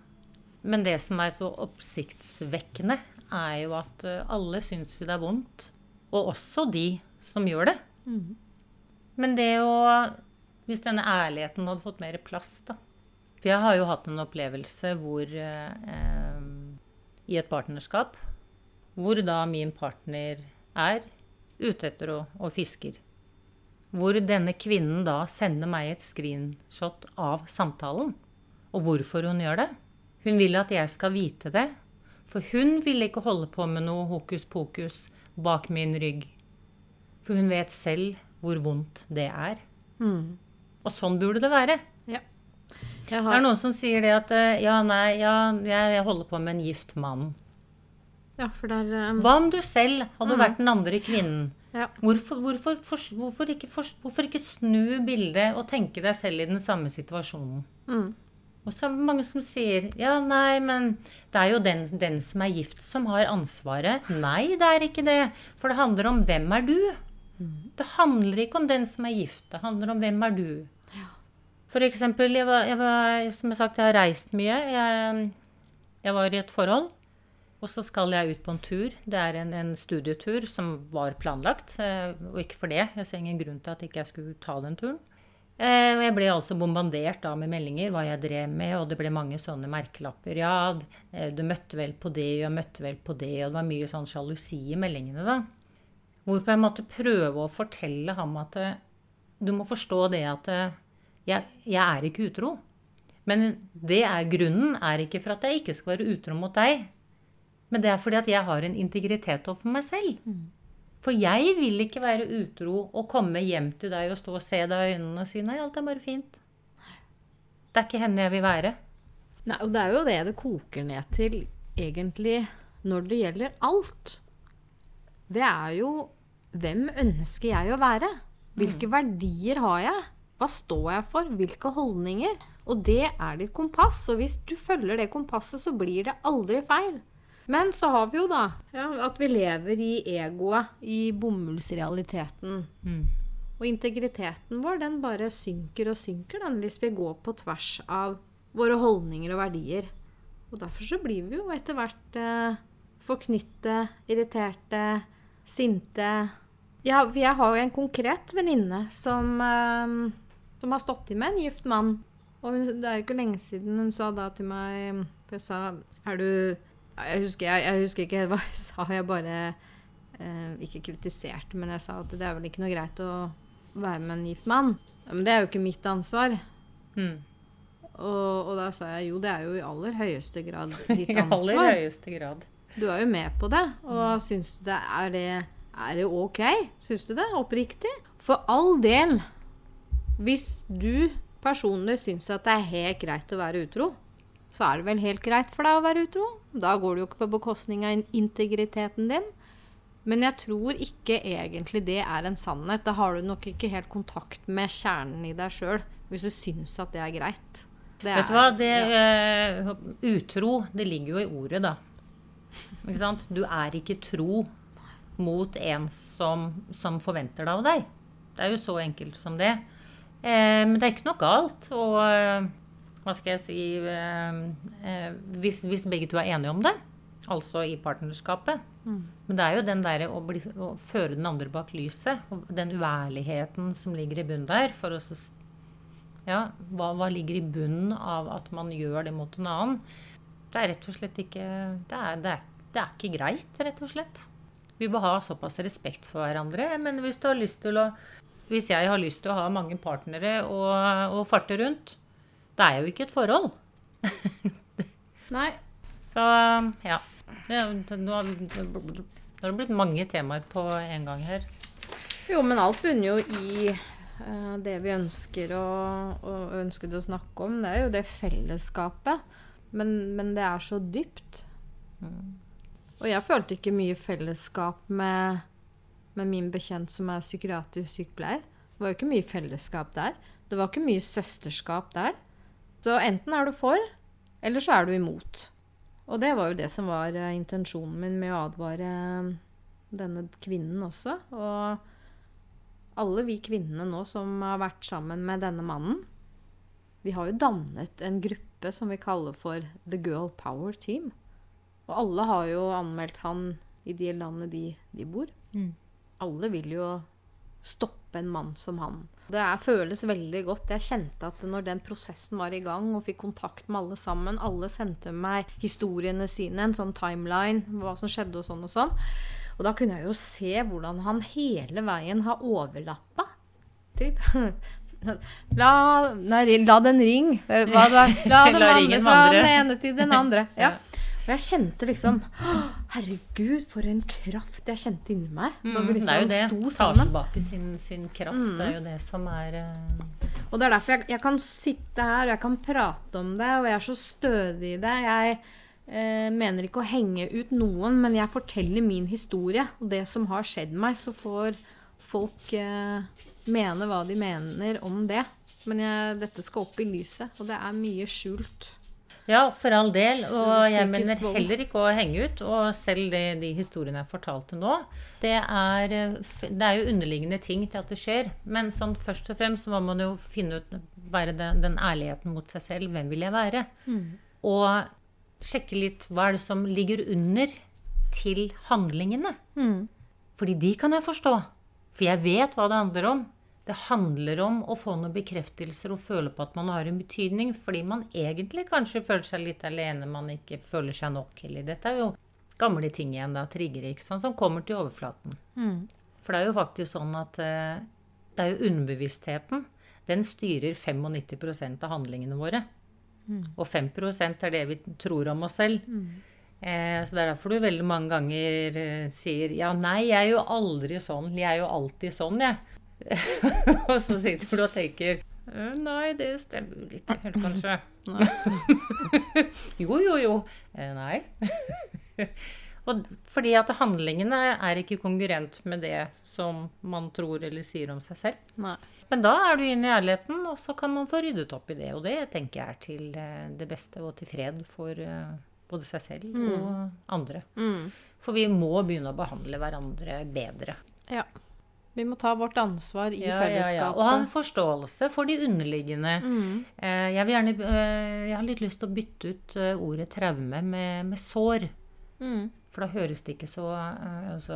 Men det som er så oppsiktsvekkende, er jo at eh, alle syns vi det er vondt. Og også de som gjør det. Men det å Hvis denne ærligheten hadde fått mer plass, da. For jeg har jo hatt en opplevelse hvor eh, eh, I et partnerskap hvor da min partner er ute etter og, og fisker. Hvor denne kvinnen da sender meg et screenshot av samtalen. Og hvorfor hun gjør det. Hun vil at jeg skal vite det. For hun vil ikke holde på med noe hokus pokus bak min rygg. For hun vet selv hvor vondt det er. Mm. Og sånn burde det være. Ja. Jeg Det er noen som sier det at eh, ja, nei, ja, jeg holder på med en gift mann. Ja, for der um, Hva om du selv hadde vært den andre kvinnen? ja. Hvorfor, hvorfor, for, hvorfor, ikke, for, hvorfor ikke snu bildet og tenke deg selv i den samme situasjonen? Mm. Og så er det mange som sier ja, nei, men det er jo den, den som er gift, som har ansvaret. Nei, det er ikke det. For det handler om hvem er du? Det handler ikke om den som er gift. Det handler om hvem er du. For eksempel, jeg var, jeg var, som jeg har sagt, jeg har reist mye. Jeg, jeg var i et forhold. Og så skal jeg ut på en tur. Det er en, en studietur som var planlagt. Og ikke for det. Jeg ser ingen grunn til at ikke jeg skulle ta den turen. Eh, og Jeg ble altså bombardert da med meldinger hva jeg drev med, og det ble mange sånne merkelapper. Ja, eh, du møtte vel på det, og møtte vel på det, og det var mye sånn sjalusi i meldingene, da. Hvorpå jeg måtte prøve å fortelle ham at eh, du må forstå det at jeg, jeg er ikke utro. Men det er grunnen er ikke for at jeg ikke skal være utro mot deg. Men det er fordi at jeg har en integritet overfor meg selv. For jeg vil ikke være utro og komme hjem til deg og stå og se deg i øynene og si nei, alt er bare fint. Det er ikke henne jeg vil være. Nei, og det er jo det det koker ned til, egentlig, når det gjelder alt. Det er jo hvem ønsker jeg å være? Hvilke verdier har jeg? Hva står jeg for? Hvilke holdninger? Og det er ditt kompass. Og hvis du følger det kompasset, så blir det aldri feil. Men så har vi jo da ja, at vi lever i egoet, i bomullsrealiteten. Og integriteten vår, den bare synker og synker den hvis vi går på tvers av våre holdninger og verdier. Og derfor så blir vi jo etter hvert eh, forknytte, irriterte, sinte. Ja, jeg har jo en konkret venninne som, eh, som har stått i med en gift mann. Og hun, det er jo ikke lenge siden hun sa da til meg For jeg sa Er du jeg, husker, jeg, jeg husker ikke hva jeg sa. Jeg bare eh, ikke kritiserte, men jeg sa at det er vel ikke noe greit å være med en gift mann. Men det er jo ikke mitt ansvar. Mm. Og, og da sa jeg jo, det er jo i aller høyeste grad ditt ansvar. I aller høyeste grad. Du er jo med på det. Og syns du det er det Er det ok? Syns du det? Oppriktig? For all del. Hvis du personlig syns at det er helt greit å være utro, så er det vel helt greit for deg å være utro. Da går det jo ikke på bekostning av integriteten din. Men jeg tror ikke egentlig det er en sannhet. Da har du nok ikke helt kontakt med kjernen i deg sjøl hvis du syns at det er greit. Det Vet du hva? Det, eh, utro, det ligger jo i ordet, da. Ikke sant? Du er ikke tro mot en som, som forventer det av deg. Det er jo så enkelt som det. Uh, men det er ikke noe galt å, Hva skal jeg si eh, eh, hvis, hvis begge to er enige om det, altså i partnerskapet. Men det er jo den derre å, å føre den andre bak lyset, og den uærligheten som ligger i bunnen der, for å så Ja, hva, hva ligger i bunnen av at man gjør det mot en annen? Det er rett og slett ikke Det er, det er, det er ikke greit, rett og slett. Vi bør ha såpass respekt for hverandre. Men hvis du har lyst til å Hvis jeg har lyst til å ha mange partnere og, og farte rundt, det er jo ikke et forhold. Nei. Så ja. Det, nå har det blitt mange temaer på en gang her. Jo, men alt bunner jo i uh, det vi ønsker å, og ønsket å snakke om. Det er jo det fellesskapet. Men, men det er så dypt. Og jeg følte ikke mye fellesskap med, med min bekjent som er psykiatrisk sykepleier. Det var jo ikke mye fellesskap der. Det var ikke mye søsterskap der. Så enten er du for, eller så er du imot. Og det var jo det som var eh, intensjonen min med å advare eh, denne kvinnen også. Og alle vi kvinnene nå som har vært sammen med denne mannen, vi har jo dannet en gruppe som vi kaller for The Girl Power Team. Og alle har jo anmeldt han i de landene de, de bor. Mm. Alle vil jo stoppe en mann som han. Det er, føles veldig godt. Jeg kjente at når den prosessen var i gang, og fikk kontakt med alle sammen Alle sendte meg historiene sine, en sånn timeline, hva som skjedde og sånn og sånn. Og da kunne jeg jo se hvordan han hele veien har overlappa. Typ. La, nei, la den ring. La. La den vandre andre fra den ene til den andre. Ja. Og jeg kjente liksom Herregud, for en kraft jeg kjente inni meg. Når vi Mm, det er jo liksom det. sto Tar tilbake sin, sin kraft. Det er jo det som er uh... Og det er derfor jeg, jeg kan sitte her og jeg kan prate om det, og jeg er så stødig i det. Jeg eh, mener ikke å henge ut noen, men jeg forteller min historie og det som har skjedd meg, så får folk eh, mene hva de mener om det. Men jeg, dette skal opp i lyset, og det er mye skjult. Ja, for all del. Og jeg mener heller ikke å henge ut. Og selv det, de historiene jeg fortalte nå, det er, eh, det er jo underliggende ting til at det skjer. Men sånn først og fremst så må man jo finne ut bare den, den ærligheten mot seg selv. Hvem vil jeg være? Og sjekke litt hva er det som ligger under til handlingene. Fordi de kan jeg forstå. For jeg vet hva det handler om. Det handler om å få noen bekreftelser og føle på at man har en betydning, fordi man egentlig kanskje føler seg litt alene, man ikke føler seg nok. Eller dette er jo gamle ting igjen, da, triggere, ikke sant, som kommer til overflaten. For det er jo faktisk sånn at eh, det er jo underbevisstheten. Den styrer 95% av handlingene våre. Og 5% er det vi tror om oss selv. Eh, så det er derfor du veldig mange ganger eh, sier ja, nei, jeg er jo aldri sånn. Jeg er jo alltid sånn, jeg. og så sitter du og tenker «Eh, Nei, det stemmer vel ikke helt, kanskje. jo, jo, jo. Eh, nei. og fordi at handlingene er ikke konkurrent med det som man tror eller sier om seg selv. Nei. Men da er du inne i ærligheten, og så kan man få ryddet opp i det. Og det tenker jeg er til eh, det beste og til fred for både seg selv og andre. Mm. For vi må begynne å behandle hverandre bedre. Ja. Vi må ta vårt ansvar i Ja, ja, fellesskapet. ja. Og ha en forståelse for de underliggende. Mm. Eh, jeg, vil gjerne, eh, jeg har litt lyst til å bytte ut eh, ordet traume med, med sår. Mm. For da høres det ikke så altså,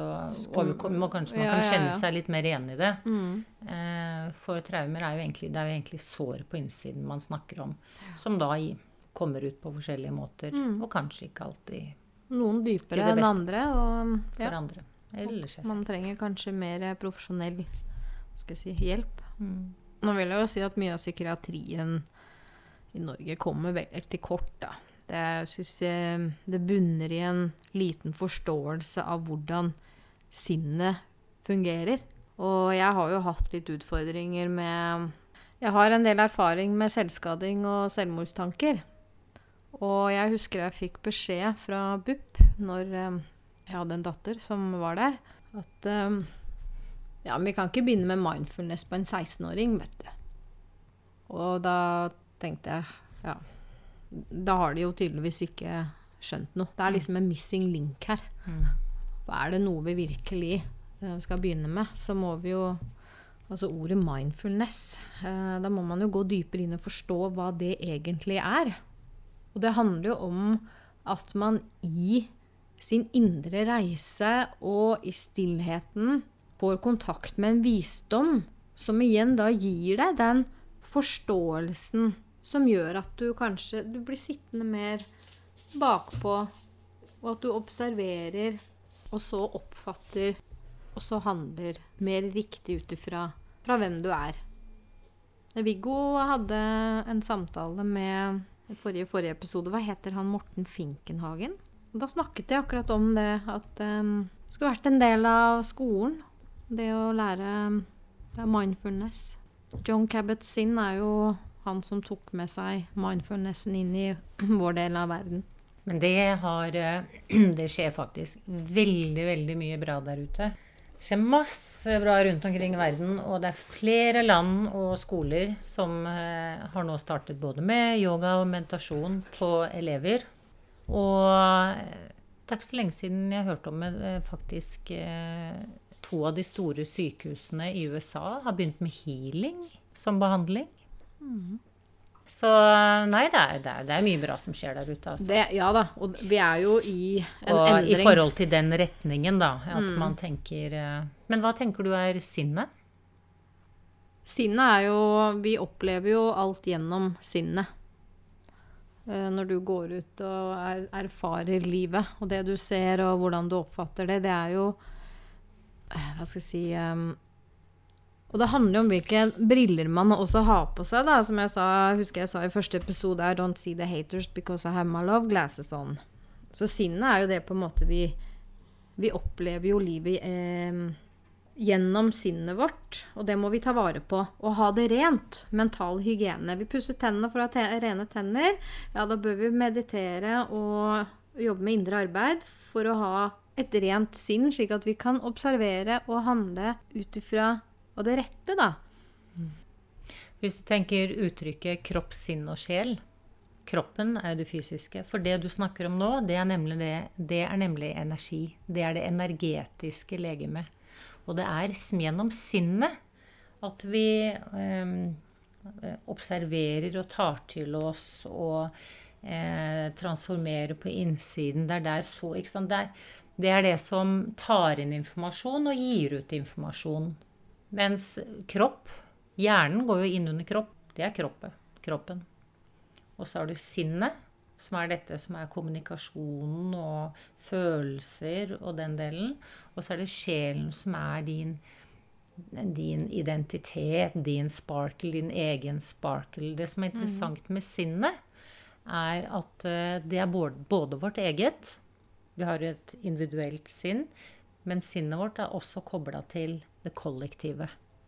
overkom- man, Kanskje man Ja, kan kjenne ja. seg litt mer igjen i det. Mm. Eh, for traumer er jo egentlig, det er jo egentlig sår på innsiden man snakker om. Som da i, kommer ut på forskjellige måter. Mm. Og kanskje ikke alltid Noen dypere enn andre. Og for ja, andre. Eller seg man trenger kanskje mer profesjonell si, hjelp. Mm. Nå vil jeg jo si at mye av psykiatrien i Norge kommer veldig til kort, da. Det, synes jeg, det bunner i en liten forståelse av hvordan sinnet fungerer. Og jeg har jo hatt litt utfordringer med Jeg har en del erfaring med selvskading og selvmordstanker. Og jeg husker jeg fikk beskjed fra BUP når eh, jeg hadde en datter som var der, at um, ja, men vi kan ikke begynne med mindfulness på en 16-åring, vet du. Og da tenkte jeg ja, da har de jo tydeligvis ikke skjønt noe. Det er liksom en missing link her. Mm. Er det noe vi virkelig eh, skal begynne med, så må vi jo Altså ordet mindfulness. Eh, da må man jo gå dypere inn og forstå hva det egentlig er. Og det handler jo om at man i sin indre reise og i stillheten får kontakt med en visdom som igjen da gir deg den forståelsen som gjør at du kanskje du blir sittende mer bakpå, og at du observerer, og så oppfatter, og så handler mer riktig ut ifra hvem du er. Viggo hadde en samtale med forrige, forrige episode. Hva heter han? Morten Finkenhagen? Da snakket jeg akkurat om det at um, det skulle vært en del av skolen. Det å lære mindfulness. John Cabot-Zinn er jo han som tok med seg mindfulnessen inn i vår del av verden. Men det har eh, Det skjer faktisk veldig, veldig mye bra der ute. Det skjer masse bra rundt omkring i verden, og det er flere land og skoler som eh, har nå startet både med yoga og meditasjon på elever. Og eh, det er ikke så lenge siden jeg hørte om eh, faktisk to av de store sykehusene i USA har begynt med healing som behandling. Mm. Så nei, det er, det, er, det er, mye bra som skjer der ute. Altså. Det, ja da. Og vi er jo i en og endring. I forhold til den retningen, da. At mm. man tenker eh, Men hva tenker du er sinnet? Sinnet er jo Vi opplever jo alt gjennom sinnet. Eh, når du går ut og er, erfarer livet, og det du ser og hvordan du oppfatter det, det er jo eh, Hva skal jeg si um, og det handler jo om hvilke briller man også har på seg. da, Som jeg sa, husker jeg sa i første episode I don't see the haters because I have my love glasses on. Så sinnet er jo det på en måte vi Vi opplever jo livet eh, gjennom sinnet vårt. Og det må vi ta vare på. Og ha det rent. Mental hygiene. Vi pusser tennene for å ha te rene tenner. Ja, da bør vi meditere og jobbe med indre arbeid for å ha et rent sinn, slik at vi kan observere og handle ut ifra og det rette, da. Hvis du tenker uttrykket kropp, sinn og sjel Kroppen er det fysiske. For det du snakker om nå, det er nemlig, det, det er nemlig energi. Det er det energetiske legemet. Og det er gjennom sinnet at vi eh, observerer og tar til oss og eh, transformerer på innsiden. Det er der så ikke sant? Det er, det er det som tar inn informasjon og gir ut informasjon. Mens kropp Hjernen går jo inn under kropp. Det er kroppet, kroppen. Og så har du sinnet, som er dette som er kommunikasjonen og følelser og den delen. Og så er det sjelen, som er din, din identitet, din sparkle, din egen sparkle. Det som er interessant mm. med sinnet, er at eh, det er både vårt eget Vi har et individuelt sinn, men sinnet vårt er også kobla til det kollektive.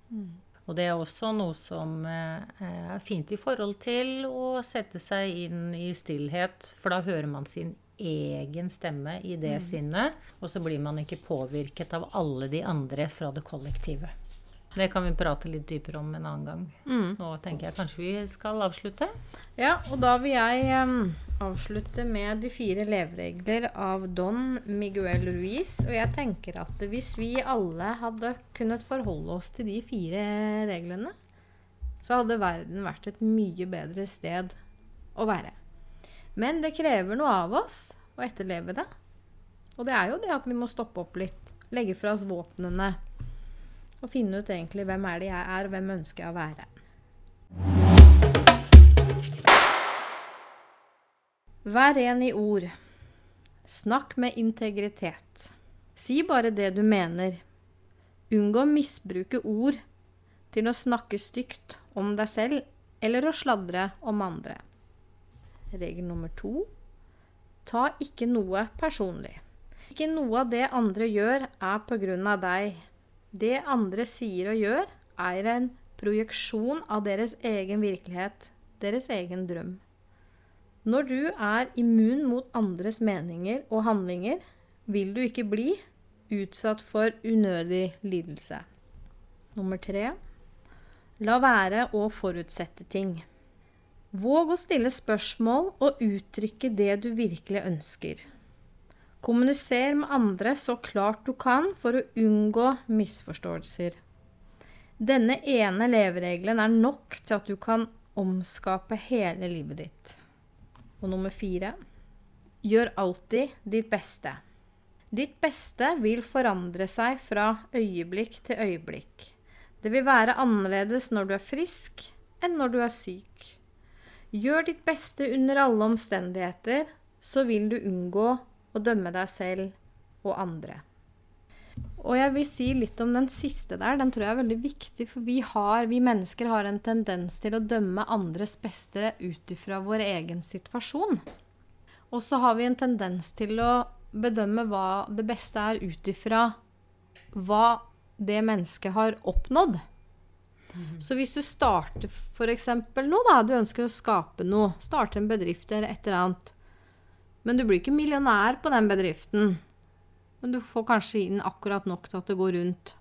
Mm. Og det er også noe som eh, er fint i forhold til å sette seg inn i stillhet, for da hører man sin egen stemme i det mm. sinnet, og så blir man ikke påvirket av alle de andre fra det kollektive. Det kan vi prate litt dypere om en annen gang. Mm. Nå tenker jeg kanskje vi skal avslutte. Ja, og da vil jeg um, avslutte med de fire leveregler av Don Miguel Ruiz. Og jeg tenker at hvis vi alle hadde kunnet forholde oss til de fire reglene, så hadde verden vært et mye bedre sted å være. Men det krever noe av oss å etterleve det. Og det er jo det at vi må stoppe opp litt, legge fra oss våpnene og finne ut egentlig hvem er det jeg er, og hvem ønsker jeg å være. Vær ren i ord. Snakk med integritet. Si bare det du mener. Unngå å misbruke ord til å snakke stygt om deg selv eller å sladre om andre. Regel nummer to ta ikke noe personlig. Ikke noe av det andre gjør, er på grunn av deg det andre sier og gjør, er en projeksjon av deres egen virkelighet, deres egen drøm. Når du er immun mot andres meninger og handlinger, vil du ikke bli utsatt for unødig lidelse. Nummer tre la være å forutsette ting. Våg å stille spørsmål og uttrykke det du virkelig ønsker. Kommuniser med andre så klart du kan for å unngå misforståelser. Denne ene leveregelen er nok til at du kan omskape hele livet ditt. Og nummer fire gjør alltid ditt beste. Ditt beste vil forandre seg fra øyeblikk til øyeblikk. Det vil være annerledes når du er frisk enn når du er syk. Gjør ditt beste under alle omstendigheter, så vil du unngå å dømme deg selv og andre. Og jeg vil si litt om den siste der. Den tror jeg er veldig viktig, for vi, har, vi mennesker har en tendens til å dømme andres beste ut ifra vår egen situasjon. Og så har vi en tendens til å bedømme hva det beste er ut ifra hva det mennesket har oppnådd. Så hvis du starter f.eks. noe, da, du ønsker å skape noe, starte en bedrift eller et eller annet, men du blir ikke millionær på den bedriften, men du får kanskje inn akkurat nok til at det går rundt.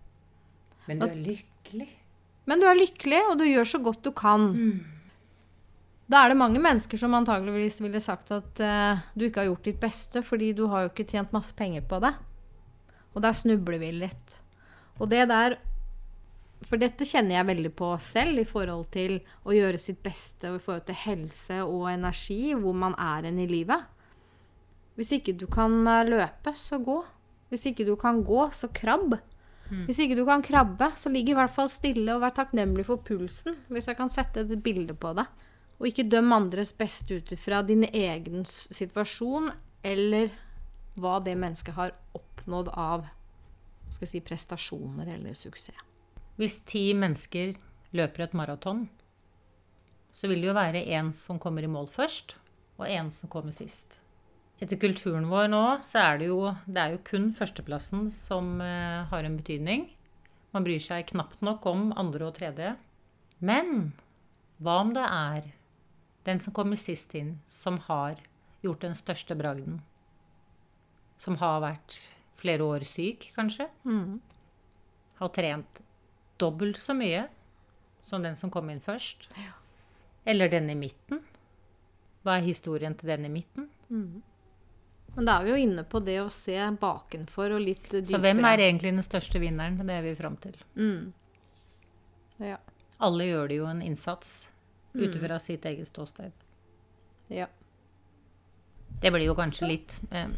Men du er lykkelig. Men du er lykkelig, og du gjør så godt du kan. Da er det mange mennesker som antageligvis ville sagt at uh, du ikke har gjort ditt beste, fordi du har jo ikke tjent masse penger på det. Og der snubler vi litt. Og det der For dette kjenner jeg veldig på selv i forhold til å gjøre sitt beste og i forhold til helse og energi, hvor man er hen i livet. Hvis ikke du kan eh, løpe, så gå. Hvis ikke du kan gå, så krabb. Hvis ikke du kan krabbe, så ligg i hvert fall stille og vær takknemlig for pulsen, hvis jeg kan sette et bilde på det. Og ikke døm andres beste ut ifra din egen situasjon eller hva det mennesket har oppnådd av skal jeg si, prestasjoner eller suksess. Hvis ti mennesker løper et maraton, så vil det jo være én som kommer i mål først, og én som kommer sist. Etter kulturen vår nå, så er det jo, det er jo kun førsteplassen som eh, har en betydning. Man bryr seg knapt nok om andre og tredje. Men hva om det er den som kommer sist inn, som har gjort den største bragden? Som har vært flere år syk, kanskje? Har trent dobbelt så mye som den som kom inn først. Ja. Eller den i midten. Hva er historien til den i midten? Men da er vi jo inne på det å se bakenfor og litt dypere. Så hvem er egentlig den største vinneren? Det er vi fram til. Ja. Alle gjør det jo en innsats ut ifra sitt eget ståsted. ja. Det blir jo kanskje litt eh,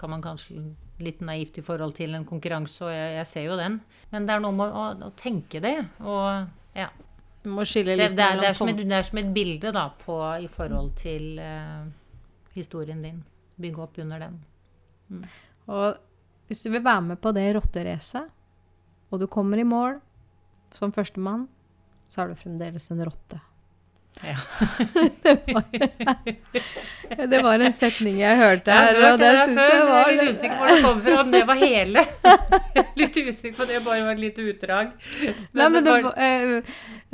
Kan man kanskje litt naivt i forhold til en konkurranse, og jeg, jeg ser jo den. Men det er noe med å, å tenke det. Og ja. Du må skille Det, litt det, er, det, er et, det er som et bilde da, på, i forhold til eh, historien din. Bygge opp under den. Og hvis du vil være med på det rotteracet, og du kommer i mål som førstemann, så er du fremdeles en rotte. Ja. Det var en setning jeg hørte Jeg her, og det det før, jeg men jeg var er litt usikker på hvor det kom fra, om det var hele. litt usikker på det bare var et lite utdrag. Nei, men det, var- var, eh,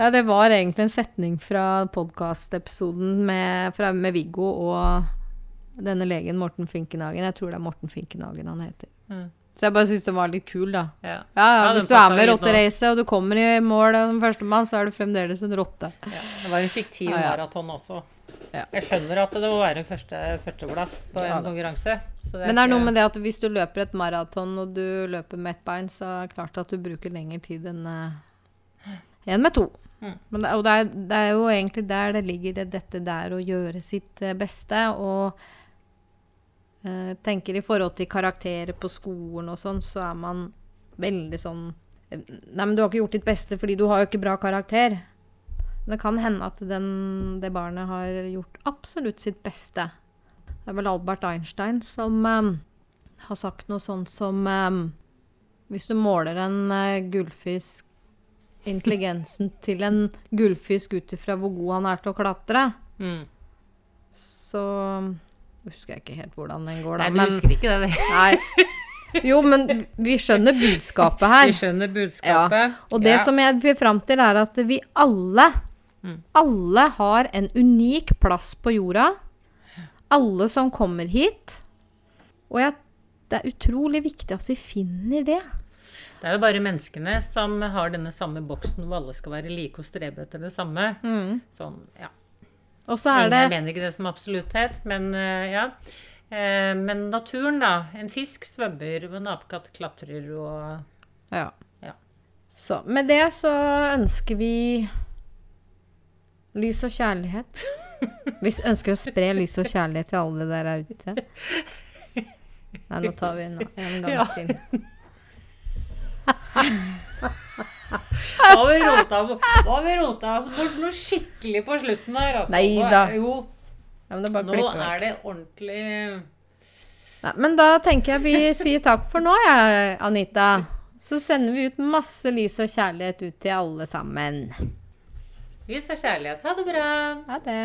ja, det var egentlig en setning fra podkastepisoden med, med Viggo og denne legen Morten Finkenhagen. Jeg tror det er Morten Finkenhagen han heter. Mm. Så jeg bare syns den var litt kul, da. ja. Ja, ja, Hvis du er med rotteracet, og du kommer i mål som førstemann, så er du fremdeles en rotte. Ja, det var en fiktiv Ja, ja. maraton også. Ja. Jeg skjønner at det må være en første, førsteplass på en konkurranse. så Men det er noe med det at hvis du løper et maraton og du løper med ett bein, så er det klart at du bruker lengre tid enn uh, en med to. Mm. Men det, og det er, det er jo egentlig der det ligger, det, dette der å gjøre sitt eh, beste. Og eh, tenker i forhold til karakterer på skolen og sånn, så er man veldig sånn eh, Nei, men du har ikke gjort ditt beste fordi du har jo ikke bra karakter. Men det kan hende at den, det barnet har gjort absolutt sitt beste. Det er vel Albert Einstein som um, har sagt noe sånt som um, Hvis du måler en uh, gullfisk Intelligensen til en gullfisk ut ifra hvor god han er til å klatre, Mm. så husker jeg ikke helt hvordan den går, da. Nei, du husker ikke det? Nei. Jo, men vi skjønner budskapet her. Vi skjønner budskapet. Og det Ja. som jeg vil fram til, er at vi alle, Mm. alle har en unik plass på jorda. Alle som kommer hit. Og jeg, det er utrolig viktig at vi finner det. Det er jo bare menneskene som har denne samme boksen hvor alle skal være like og strebe etter det samme. Sånn, ja. Og så er Jeg mener ikke det som absolutthet, men eh, ja. Eh, Men naturen, da. En fisk svømmer, og en apekatt klatrer og Ja. Ja. Så med det så ønsker vi lys og kjærlighet. Vi ønsker å spre lys og kjærlighet til alle der ute. Nei, nå tar vi en, en gang Ja. til. Da har vi rota, da har vi rota oss bort noe skikkelig på slutten her. Altså. Nei da. Jo, Ja, men det er nå er det ordentlig Nei, men da tenker jeg vi sier takk for nå, jeg, Anita. Så sender vi ut masse lys og kjærlighet ut til alle sammen. Lys og kjærlighet. Ha det bra. Ha det.